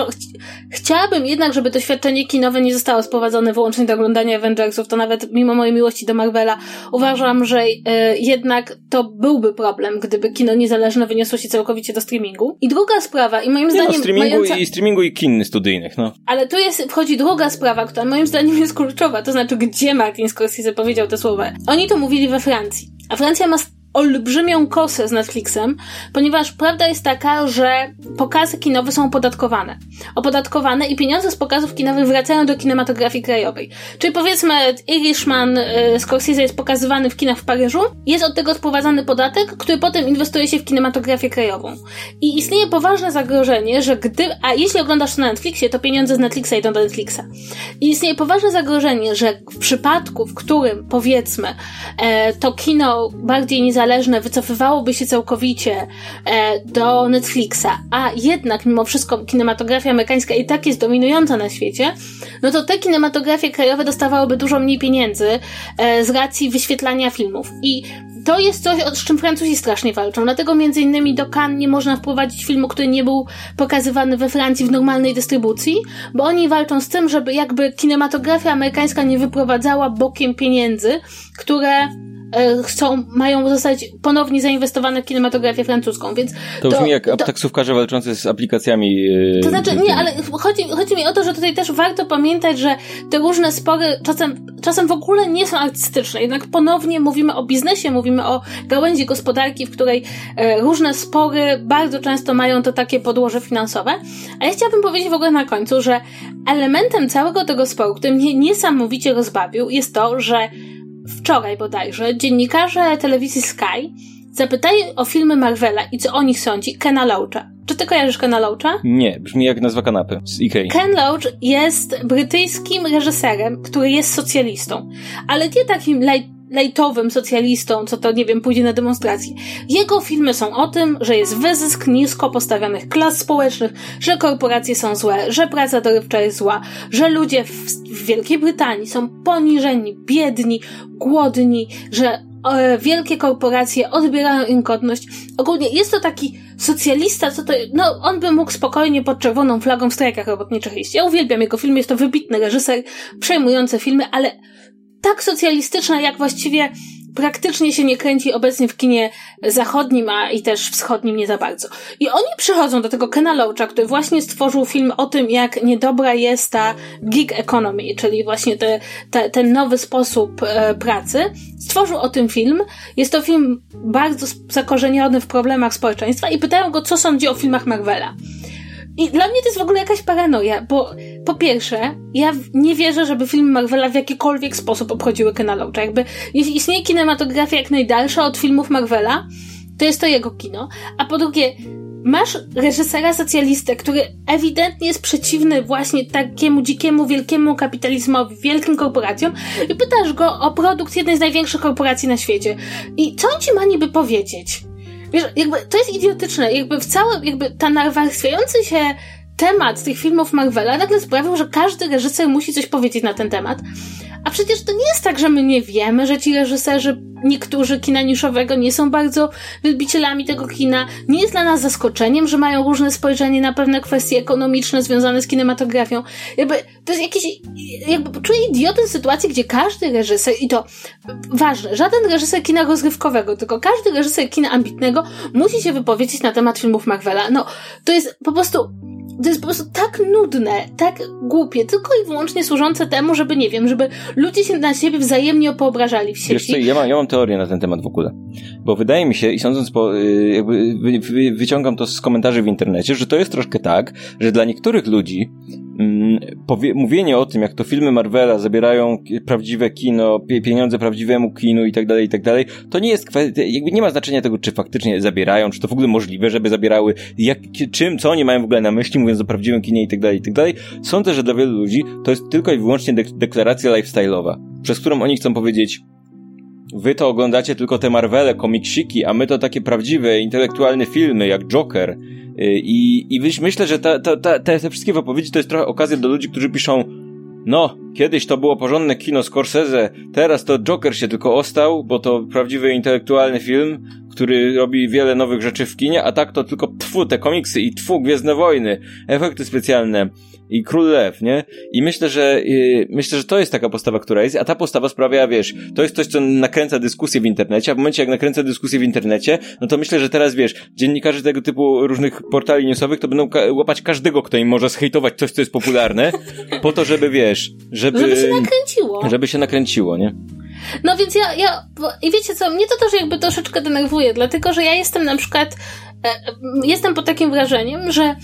chciałabym jednak, żeby doświadczenie kinowe nie zostało sprowadzone wyłącznie do oglądania Avengersów, to nawet mimo mojej miłości do Marvela uważam, że y, jednak to byłby problem, gdyby kino niezależne wyniosło się całkowicie do streamingu. I druga sprawa, i moim nie zdaniem... No, streamingu, mająca... i, streamingu i kin studyjnych, no. Ale tu jest, wchodzi druga sprawa, która moim zdaniem jest kluczowa, to znaczy gdzie Martin Scorsese powiedział te słowa. Oni to mówili we Francji. A Francja ma olbrzymią kosę z Netflixem, ponieważ prawda jest taka, że pokazy kinowe są opodatkowane. Opodatkowane i pieniądze z pokazów kinowych wracają do kinematografii krajowej. Czyli powiedzmy Irishman y, Scorsese jest pokazywany w kinach w Paryżu, jest od tego sprowadzany podatek, który potem inwestuje się w kinematografię krajową. I istnieje poważne zagrożenie, że gdy, a jeśli oglądasz to na Netflixie, to pieniądze z Netflixa idą do Netflixa. I istnieje poważne zagrożenie, że w przypadku, w którym powiedzmy e, to kino bardziej niezależne niezależne wycofywałoby się całkowicie e, do Netflixa, a jednak mimo wszystko kinematografia amerykańska i tak jest dominująca na świecie, no to te kinematografie krajowe dostawałyby dużo mniej pieniędzy e, z racji wyświetlania filmów. I to jest coś, z czym Francuzi strasznie walczą. Dlatego między innymi do Cannes nie można wprowadzić filmu, który nie był pokazywany we Francji w normalnej dystrybucji, bo oni walczą z tym, żeby jakby kinematografia amerykańska nie wyprowadzała bokiem pieniędzy, które chcą, mają zostać ponownie zainwestowane w kinematografię francuską, więc... To brzmi jak to, taksówkarze walczący z aplikacjami... Yy, to znaczy, nie, ale chodzi, chodzi mi o to, że tutaj też warto pamiętać, że te różne spory czasem, czasem w ogóle nie są artystyczne, jednak ponownie mówimy o biznesie, mówimy o gałęzi gospodarki, w której e, różne spory bardzo często mają to takie podłoże finansowe, a ja chciałabym powiedzieć w ogóle na końcu, że elementem całego tego sporu, który mnie niesamowicie rozbawił, jest to, że wczoraj bodajże, dziennikarze telewizji Sky zapytali o filmy Marvela i co o nich sądzi Kena Loacha. Czy ty kojarzysz Kena Loacha? Nie, brzmi jak nazwa kanapy z Ikei. Ken Loach jest brytyjskim reżyserem, który jest socjalistą, ale nie takim light lejtowym socjalistą, co to, nie wiem, pójdzie na demonstrację. Jego filmy są o tym, że jest wyzysk nisko postawionych klas społecznych, że korporacje są złe, że praca dorywcza jest zła, że ludzie w, Wielkiej Brytanii są poniżeni, biedni, głodni, że e, wielkie korporacje odbierają im godność. Ogólnie jest to taki socjalista, co to, no, on by mógł spokojnie pod czerwoną flagą w strajkach robotniczych iść. Ja uwielbiam jego filmy, jest to wybitny reżyser, przejmujące filmy, ale tak socjalistyczna, jak właściwie praktycznie się nie kręci obecnie w kinie zachodnim, a i też wschodnim nie za bardzo. I oni przychodzą do tego Kena Loacha, który właśnie stworzył film o tym, jak niedobra jest ta gig economy, czyli właśnie te, te, ten nowy sposób e, pracy. Stworzył o tym film. Jest to film bardzo zakorzeniony w problemach społeczeństwa i pytają go, co sądzi o filmach Marvela. I dla mnie to jest w ogóle jakaś paranoja, bo po pierwsze, ja nie wierzę, żeby filmy Marvela w jakikolwiek sposób obchodziły Kena. Jakby, jeśli istnieje kinematografia jak najdalsza od filmów Marvela, to jest to jego kino. A po drugie, masz reżysera socjalistę, który ewidentnie jest przeciwny właśnie takiemu dzikiemu, wielkiemu kapitalizmowi, wielkim korporacjom i pytasz go o produkt jednej z największych korporacji na świecie. I co on ci ma niby powiedzieć? Wiesz, jakby to jest idiotyczne. Jakby w całym, jakby ta nawarstwiający się temat tych filmów Marvela nagle sprawił, że każdy reżyser musi coś powiedzieć na ten temat. A przecież to nie jest tak, że my nie wiemy, że ci reżyserzy, niektórzy kina niszowego nie są bardzo wielbicielami tego kina. Nie jest dla nas zaskoczeniem, że mają różne spojrzenie na pewne kwestie ekonomiczne związane z kinematografią. Jakby to jest jakiś, jakby czuję idiotę sytuacji, gdzie każdy reżyser, i to ważne, żaden reżyser kina rozrywkowego, tylko każdy reżyser kina ambitnego musi się wypowiedzieć na temat filmów Marvela. No, to jest po prostu to jest po prostu tak nudne, tak głupie, tylko i wyłącznie służące temu, żeby, nie wiem, żeby ludzie się na siebie wzajemnie poobrażali w sieci. Wiesz co, ja mam, ja mam teorię na ten temat w ogóle. Bo wydaje mi się, i sądząc po, y, jakby wyciągam to z komentarzy w internecie, że to jest troszkę tak, że dla niektórych ludzi mówienie o tym, jak to filmy Marvela zabierają prawdziwe kino, pieniądze prawdziwemu kinu i tak dalej, i tak dalej, to nie jest kwestia, jakby nie ma znaczenia tego, czy faktycznie zabierają, czy to w ogóle możliwe, żeby zabierały, jak, czym, co oni mają w ogóle na myśli, mówiąc o prawdziwym kinie i tak dalej, i tak dalej. Sądzę, że dla wielu ludzi to jest tylko i wyłącznie dek deklaracja lifestyle'owa, przez którą oni chcą powiedzieć, wy to oglądacie tylko te Marvele, komiksiki, a my to takie prawdziwe, intelektualne filmy, jak Joker. Y, I, i myślę, że ta, ta, ta, te, wszystkie wypowiedzi to jest trochę okazja do ludzi, którzy piszą no, kiedyś to było porządne kino Scorsese, teraz to Joker się tylko ostał, bo to prawdziwy intelektualny film, który robi wiele nowych rzeczy w kinie, a tak to tylko tfu, te komiksy i tfu, Gwiezdne Wojny, efekty specjalne i Król Lew, nie? I myślę, że yy, myślę, że to jest taka postawa, która jest, a ta postawa sprawia, wiesz, to jest coś, co nakręca dyskusję w internecie, a w momencie, jak nakręca dyskusję w internecie, no to myślę, że teraz, wiesz, dziennikarze tego typu różnych portali newsowych to będą ka łapać każdego, kto im może zhejtować coś, co jest popularne, po to, żeby, wiesz, żeby... Żeby się nakręciło. Żeby się nakręciło, nie? No więc ja, ja, i wiecie co, mnie to też jakby troszeczkę denerwuje, dlatego że ja jestem na przykład, e, jestem pod takim wrażeniem, że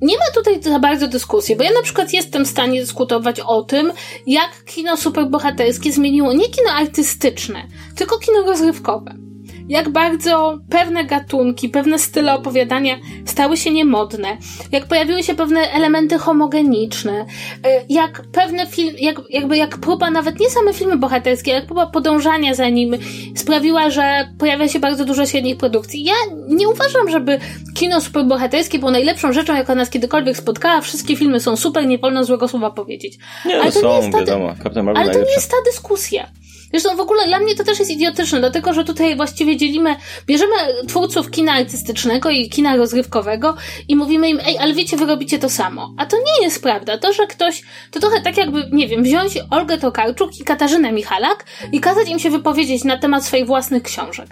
nie ma tutaj za bardzo dyskusji, bo ja na przykład jestem w stanie dyskutować o tym, jak kino superbohaterskie zmieniło nie kino artystyczne, tylko kino rozrywkowe jak bardzo pewne gatunki, pewne style opowiadania stały się niemodne, jak pojawiły się pewne elementy homogeniczne, y, jak pewne film, jak, jakby jak próba nawet nie same filmy bohaterskie, jak próba podążania za nim sprawiła, że pojawia się bardzo dużo średnich produkcji. Ja nie uważam, żeby kino superbohaterskie było najlepszą rzeczą, jaka nas kiedykolwiek spotkała. Wszystkie filmy są super, nie wolno złego słowa powiedzieć. Nie, no ale to są, nie jest ta, wiadomo. ale to nie jest ta dyskusja. Zresztą w ogóle dla mnie to też jest idiotyczne, dlatego że tutaj właściwie dzielimy, bierzemy twórców kina artystycznego i kina rozrywkowego i mówimy im, ej, ale wiecie, wy robicie to samo. A to nie jest prawda. To, że ktoś, to trochę tak jakby, nie wiem, wziąć Olgę Tokarczuk i Katarzynę Michalak i kazać im się wypowiedzieć na temat swoich własnych książek.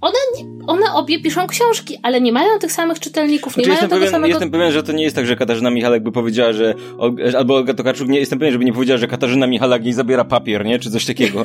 One, one obie piszą książki, ale nie mają tych samych czytelników, znaczy, nie mają tego pewien, samego... Jestem pewien, że to nie jest tak, że Katarzyna Michalak by powiedziała, że albo Olga Tokarczuk, nie jestem pewien, żeby nie powiedziała, że Katarzyna Michalak jej zabiera papier, nie? Czy coś takiego.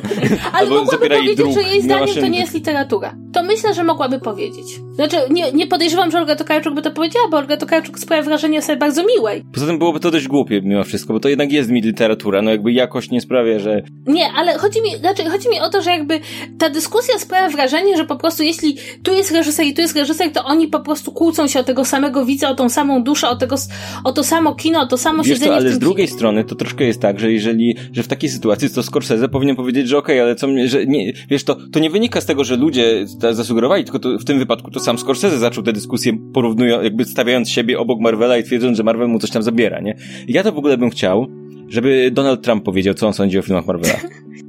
ale albo mogłaby powiedzieć, jej druk, że jej zdaniem to nie jest literatura. To myślę, że mogłaby powiedzieć. Znaczy, nie, nie podejrzewam, że Olga Tokarczuk by to powiedziała, bo Olga Tokarczuk sprawia wrażenie sobie bardzo miłej. Poza tym byłoby to dość głupie mimo wszystko, bo to jednak jest mi literatura, no jakby jakość nie sprawia, że... Nie, ale chodzi mi, znaczy, chodzi mi o to, że jakby ta dyskusja sprawia wrażenie, że po prostu jeśli tu jest reżyser i tu jest reżyser, to oni po prostu kłócą się o tego samego widza, o tą samą duszę, o, tego, o to samo kino, o to samo Wiesz siedzenie co, ale z z drugiej kinie. strony to troszkę jest tak, że jeżeli, że w takiej sytuacji to Scorsese powinien powiedzieć, że okej, okay, ale co mnie, że nie, wiesz, to, to nie wynika z tego, że ludzie zasugerowali, tylko to, w tym wypadku to sam Scorsese zaczął tę dyskusję porównując, jakby stawiając siebie obok Marvela i twierdząc, że Marvel mu coś tam zabiera, nie? Ja to w ogóle bym chciał, żeby Donald Trump powiedział, co on sądzi o filmach Marvela.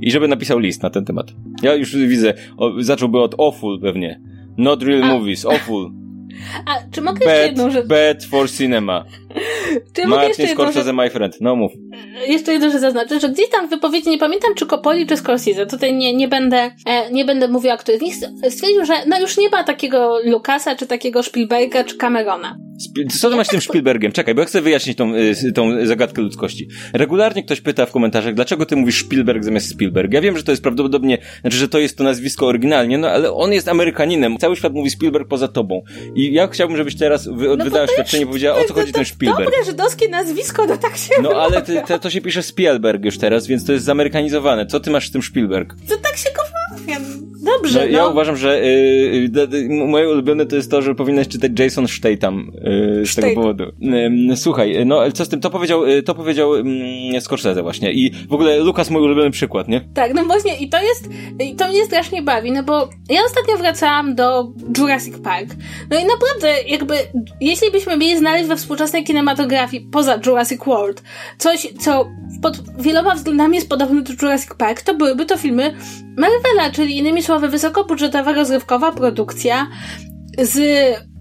I żeby napisał list na ten temat. Ja już widzę, o, zacząłby od Awful pewnie. Not real A. movies, awful. A, czy mogę bad, jeszcze jedną rzecz? Bad for cinema. Czy jeszcze jedną Scorsese, my friend. No mów. Jeszcze jedną rzecz zaznaczę, że gdzieś tam w wypowiedzi, nie pamiętam czy Kopoli, czy Scorsese, tutaj nie, nie będę, e, nie będę mówiła, kto z nich stwierdził, że no już nie ma takiego Lucasa, czy takiego Spielberga, czy Camerona. Co to masz z tym Spielbergiem? Czekaj, bo ja chcę wyjaśnić tą, y, tą zagadkę ludzkości. Regularnie ktoś pyta w komentarzach, dlaczego ty mówisz Spielberg zamiast Spielberg. Ja wiem, że to jest prawdopodobnie, znaczy, że to jest to nazwisko oryginalnie, no ale on jest Amerykaninem. Cały świat mówi Spielberg poza tobą. I ja chciałbym, żebyś teraz wy, no wydała świadczenie i powiedziała, o co chodzi ten Spielberg. Dobre żydowskie nazwisko, no tak się No ale ty, to, to się pisze Spielberg już teraz, więc to jest zamerykanizowane. Co ty masz z tym Spielberg? To tak się go Dobrze, no, no. Ja uważam, że y, y, moje ulubione to jest to, że powinnaś czytać Jason Statham y, z tego powodu. Y, słuchaj, no co z tym, to powiedział, y, to powiedział y, Scorsese właśnie i w ogóle Lukas mój ulubiony przykład, nie? Tak, no właśnie i to jest, i to mnie strasznie bawi, no bo ja ostatnio wracałam do Jurassic Park. No i naprawdę jakby, jeśli byśmy mieli znaleźć we współczesnej kinematografii poza Jurassic World coś, co pod wieloma względami jest podobne do Jurassic Park, to byłyby to filmy Marvela, czyli innymi słowy wysokobudżetowa rozrywkowa produkcja z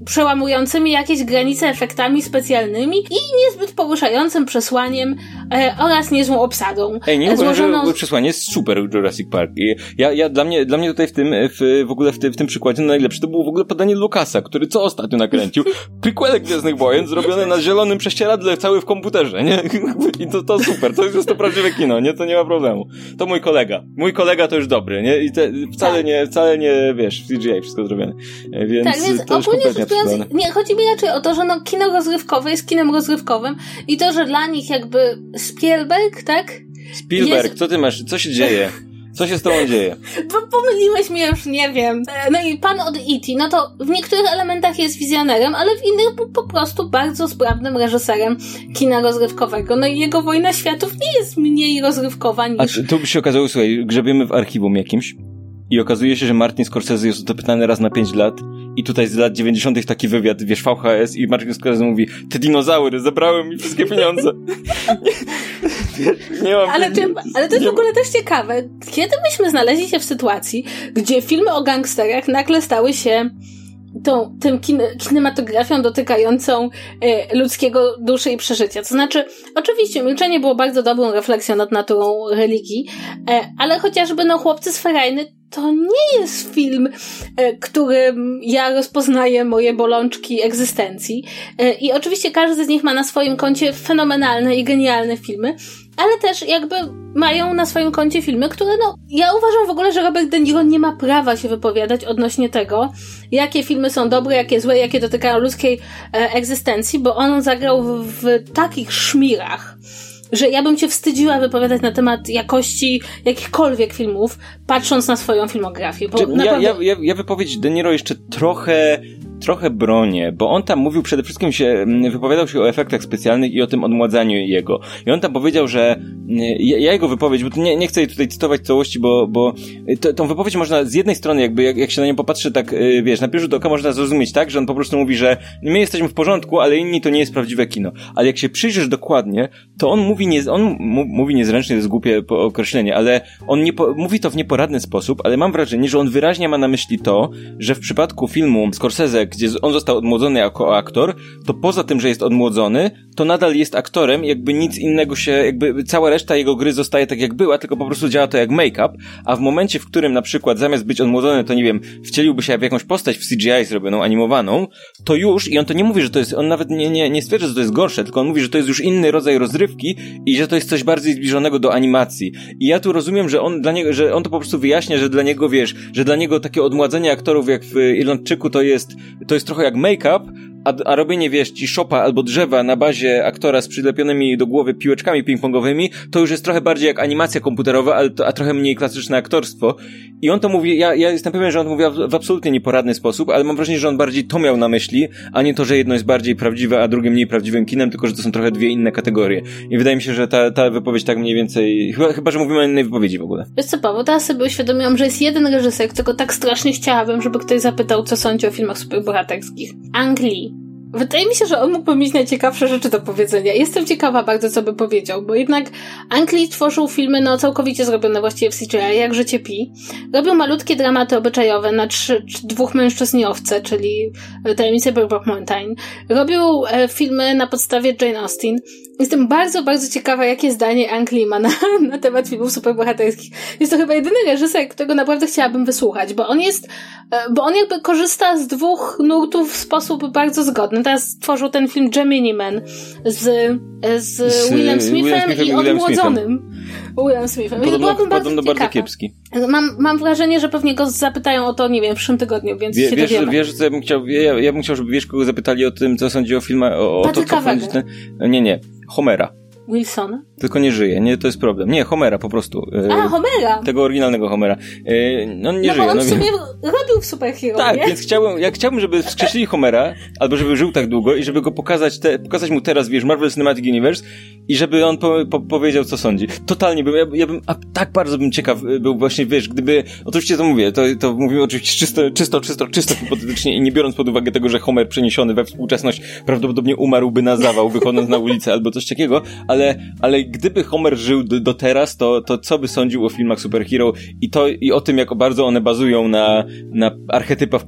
przełamującymi jakieś granice efektami specjalnymi i niezbyt poruszającym przesłaniem e, oraz niezłą obsadą. Ej, nie uważam, złożoną... że przesłanie jest super Jurassic Park. Ja, ja, dla, mnie, dla mnie tutaj w tym, w, w ogóle w, ty, w tym przykładzie najlepsze to było w ogóle podanie Lukasa, który co ostatnio nakręcił? Prequel Gwiezdnych Wojen zrobione na zielonym prześcieradle, cały w komputerze, nie? I to, to super, to jest to prawdziwe kino, nie? To nie ma problemu. To mój kolega. Mój kolega to już dobry, nie? I te, wcale tak. nie, wcale nie, wiesz, w CGI wszystko zrobione. Więc, tak, więc to już kompletnie nie, chodzi mi raczej o to, że no, kino rozrywkowe jest kinem rozrywkowym i to, że dla nich jakby Spielberg, tak? Spielberg, jest... co ty masz, co się dzieje? Co się z tobą dzieje? Bo pomyliłeś mnie już, nie wiem. No i pan od E.T., no to w niektórych elementach jest wizjonerem, ale w innych był po prostu bardzo sprawnym reżyserem kina rozrywkowego. No i jego Wojna Światów nie jest mniej rozrywkowa niż... A tu by się okazało, słuchaj, grzebiemy w archiwum jakimś i okazuje się, że Martin Scorsese jest dopytany raz na 5 lat i tutaj z lat 90. taki wywiad, wiesz, VHS i Martin Scorsese mówi, te dinozaury, zabrały mi wszystkie pieniądze. nie, nie mam ale, czy, ale to jest w ogóle też ciekawe. Kiedy myśmy znaleźli się w sytuacji, gdzie filmy o gangsterach nagle stały się tą, tym kin kinematografią dotykającą e, ludzkiego duszy i przeżycia. To znaczy, oczywiście, milczenie było bardzo dobrą refleksją nad naturą religii, e, ale chociażby no chłopcy z Ferajny to nie jest film, e, którym ja rozpoznaję moje bolączki egzystencji. E, I oczywiście każdy z nich ma na swoim koncie fenomenalne i genialne filmy, ale też jakby mają na swoim koncie filmy, które no, ja uważam w ogóle, że Robert De Niro nie ma prawa się wypowiadać odnośnie tego, jakie filmy są dobre, jakie złe, jakie dotykają ludzkiej e, egzystencji, bo on zagrał w, w takich szmirach, że ja bym cię wstydziła wypowiadać na temat jakości jakichkolwiek filmów, patrząc na swoją filmografię. Bo Czy, naprawdę... ja, ja, ja wypowiedź De Niro jeszcze trochę trochę bronię, bo on tam mówił przede wszystkim się, mm, wypowiadał się o efektach specjalnych i o tym odmładzaniu jego. I on tam powiedział, że mm, ja, ja jego wypowiedź, bo nie, nie chcę jej tutaj cytować całości, bo, bo to, tą wypowiedź można z jednej strony, jakby jak, jak się na nią popatrzy, tak y, wiesz, na pierwszy oka można zrozumieć tak, że on po prostu mówi, że my jesteśmy w porządku, ale inni to nie jest prawdziwe kino. Ale jak się przyjrzysz dokładnie, to on mówi nie, on mówi niezręcznie, to jest głupie określenie, ale on nie mówi to w nieporadny sposób, ale mam wrażenie, że on wyraźnie ma na myśli to, że w przypadku filmu Scorsese, gdzie on został odmłodzony jako aktor, to poza tym, że jest odmłodzony, to nadal jest aktorem, jakby nic innego się, jakby cała reszta jego gry zostaje tak jak była, tylko po prostu działa to jak make-up, a w momencie, w którym na przykład zamiast być odmłodzony, to nie wiem, wcieliłby się w jakąś postać w CGI zrobioną, animowaną, to już, i on to nie mówi, że to jest, on nawet nie, nie, nie stwierdza, że to jest gorsze, tylko on mówi, że to jest już inny rodzaj rozrywki i że to jest coś bardziej zbliżonego do animacji. I ja tu rozumiem, że on dla niego, że on to po prostu wyjaśnia, że dla niego, wiesz, że dla niego takie odmładzenie aktorów jak w Irlandczyku to jest, to jest trochę jak make-up, a, a robienie, wiesz, ci szopa albo drzewa na bazie aktora z przylepionymi do głowy piłeczkami ping-pongowymi, to już jest trochę bardziej jak animacja komputerowa, a trochę mniej klasyczne aktorstwo. I on to mówi, ja, ja jestem pewien, że on mówi w, w absolutnie nieporadny sposób, ale mam wrażenie, że on bardziej to miał na myśli, a nie to, że jedno jest bardziej prawdziwe, a drugie mniej prawdziwym kinem, tylko że to są trochę dwie inne kategorie. I wydaje mi się, że ta, ta wypowiedź tak mniej więcej, chyba, chyba że mówimy o innej wypowiedzi w ogóle. Wiesz co, Paweł, teraz sobie uświadomiłam, że jest jeden reżyser, którego tak strasznie chciałabym, żeby ktoś zapytał, co sądzi o filmach superbohaterskich. Anglii. Wydaje mi się, że on mógłby mieć najciekawsze rzeczy do powiedzenia. Jestem ciekawa bardzo, co by powiedział, bo jednak Angli tworzył filmy no całkowicie zrobione właściwie w CGI, jak Życie Pi. Robił malutkie dramaty obyczajowe na trzy, dwóch mężczyzn i owce, czyli Tajemnice Brokeback Mountain. Robił e, filmy na podstawie Jane Austen. Jestem bardzo, bardzo ciekawa, jakie zdanie Angli ma na, na temat filmów superbohaterskich. Jest to chyba jedyny reżyser, którego naprawdę chciałabym wysłuchać, bo on jest, e, bo on jakby korzysta z dwóch nurtów w sposób bardzo zgodny. Teraz stworzył ten film Gemini Man z, z, z Willem Smithem Will i odmłodzonym Willem Smithem. Podobno, byłabym bardzo, podobno bardzo kiepski. Mam, mam wrażenie, że pewnie go zapytają o to, nie wiem, w przyszłym tygodniu, więc Wie, się wiesz, dowiemy. Wiesz, co ja bym chciał, ja, ja bym chciał, żeby wiesz, kogo zapytali o tym, co sądzi o filmie, o, o to, co sądzi ten... Nie, nie. Homera. Wilsona? Tylko nie żyje, nie, to jest problem. Nie, Homera po prostu. E, A, Homera! Tego oryginalnego Homera. E, no nie no, żyje. Bo on no, w sumie robił w superhero, Tak, nie? więc chciałbym, ja chciałbym, żeby wskrzesili Homera, albo żeby żył tak długo i żeby go pokazać, te, pokazać mu teraz, wiesz, Marvel Cinematic Universe i żeby on po, po, powiedział, co sądzi. Totalnie bym, ja, ja bym, a tak bardzo bym ciekaw był właśnie, wiesz, gdyby, oczywiście to mówię, to, to mówimy oczywiście czysto, czysto, czysto, czysto hipotetycznie i nie biorąc pod uwagę tego, że Homer przeniesiony we współczesność prawdopodobnie umarłby na zawał, wychodząc na ulicę albo coś takiego, ale, ale gdyby Homer żył do, teraz, to, to co by sądził o filmach superhero i to, i o tym, jak bardzo one bazują na, na archetypach,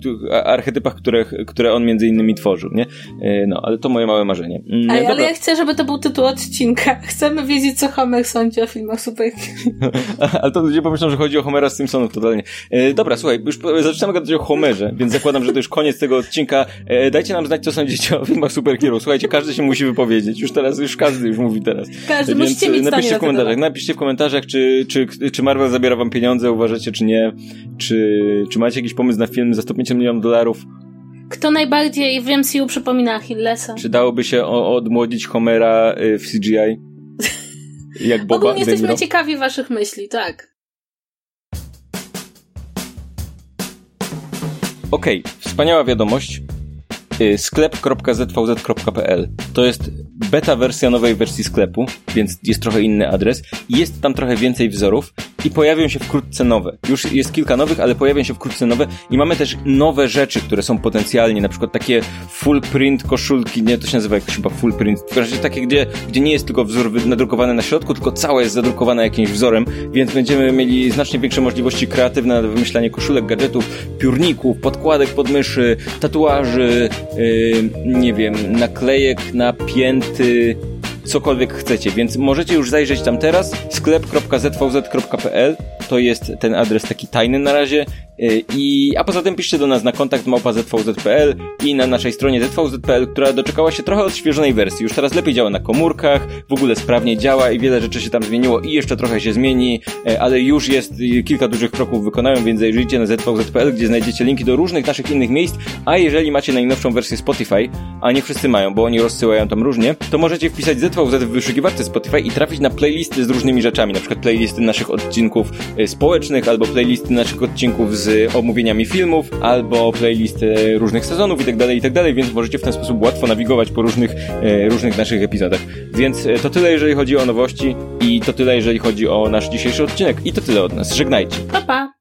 archetypach które, które on między innymi tworzył, nie? E, no, ale to moje małe marzenie. Mm, ale, ale ja chcę, żeby to był tytuł odcinka. Chcemy wiedzieć, co Homer sądzi o filmach superhero. ale to ludzie pomyślą, że chodzi o Homera z Simpsonów totalnie. E, dobra, słuchaj, już zaczynamy gadać o Homerze, więc zakładam, że to już koniec tego odcinka. E, dajcie nam znać, co sądzicie o filmach superhero. Słuchajcie, każdy się musi wypowiedzieć. Już teraz, już każdy już mówi teraz. Każdy, Więc musicie mieć napiszcie w komentarzach, napiszcie w komentarzach, czy, czy, czy Marvel zabiera wam pieniądze, uważacie, czy nie. Czy, czy macie jakiś pomysł na film za 105 milionów dolarów? Kto najbardziej w MCU przypomina Achillesa? Czy dałoby się odmłodzić Homera y, w CGI? Jak Boba Ogólnie jesteśmy ciekawi waszych myśli, tak. Okej, okay, wspaniała wiadomość. Y, sklep.zvz.pl to jest beta wersja nowej wersji sklepu, więc jest trochę inny adres. Jest tam trochę więcej wzorów i pojawią się wkrótce nowe. Już jest kilka nowych, ale pojawią się wkrótce nowe i mamy też nowe rzeczy, które są potencjalnie, na przykład takie full print koszulki, nie, to się nazywa jakoś chyba full print, w każdym razie takie, gdzie, gdzie nie jest tylko wzór nadrukowany na środku, tylko całe jest zadrukowane jakimś wzorem, więc będziemy mieli znacznie większe możliwości kreatywne na wymyślanie koszulek, gadżetów, piórników, podkładek pod myszy, tatuaży, yy, nie wiem, naklejek na pięty, cokolwiek chcecie, więc możecie już zajrzeć tam teraz sklep.zvz.pl to jest ten adres taki tajny na razie. Y, I, a poza tym piszcie do nas na kontakt małpa zvz.pl i na naszej stronie zvz.pl, która doczekała się trochę odświeżonej wersji. Już teraz lepiej działa na komórkach, w ogóle sprawnie działa i wiele rzeczy się tam zmieniło i jeszcze trochę się zmieni, y, ale już jest y, kilka dużych kroków wykonałem, więc zajrzyjcie na zvz.pl, gdzie znajdziecie linki do różnych naszych innych miejsc, a jeżeli macie najnowszą wersję Spotify, a nie wszyscy mają, bo oni rozsyłają tam różnie, to możecie wpisać ZVZ w wyszukiwarce Spotify i trafić na playlisty z różnymi rzeczami, na przykład playlisty naszych odcinków społecznych albo playlisty naszych odcinków z omówieniami filmów, albo playlisty różnych sezonów i tak dalej, i tak więc możecie w ten sposób łatwo nawigować po różnych, e, różnych naszych epizodach. Więc e, to tyle, jeżeli chodzi o nowości i to tyle, jeżeli chodzi o nasz dzisiejszy odcinek. I to tyle od nas. Żegnajcie. Pa, pa.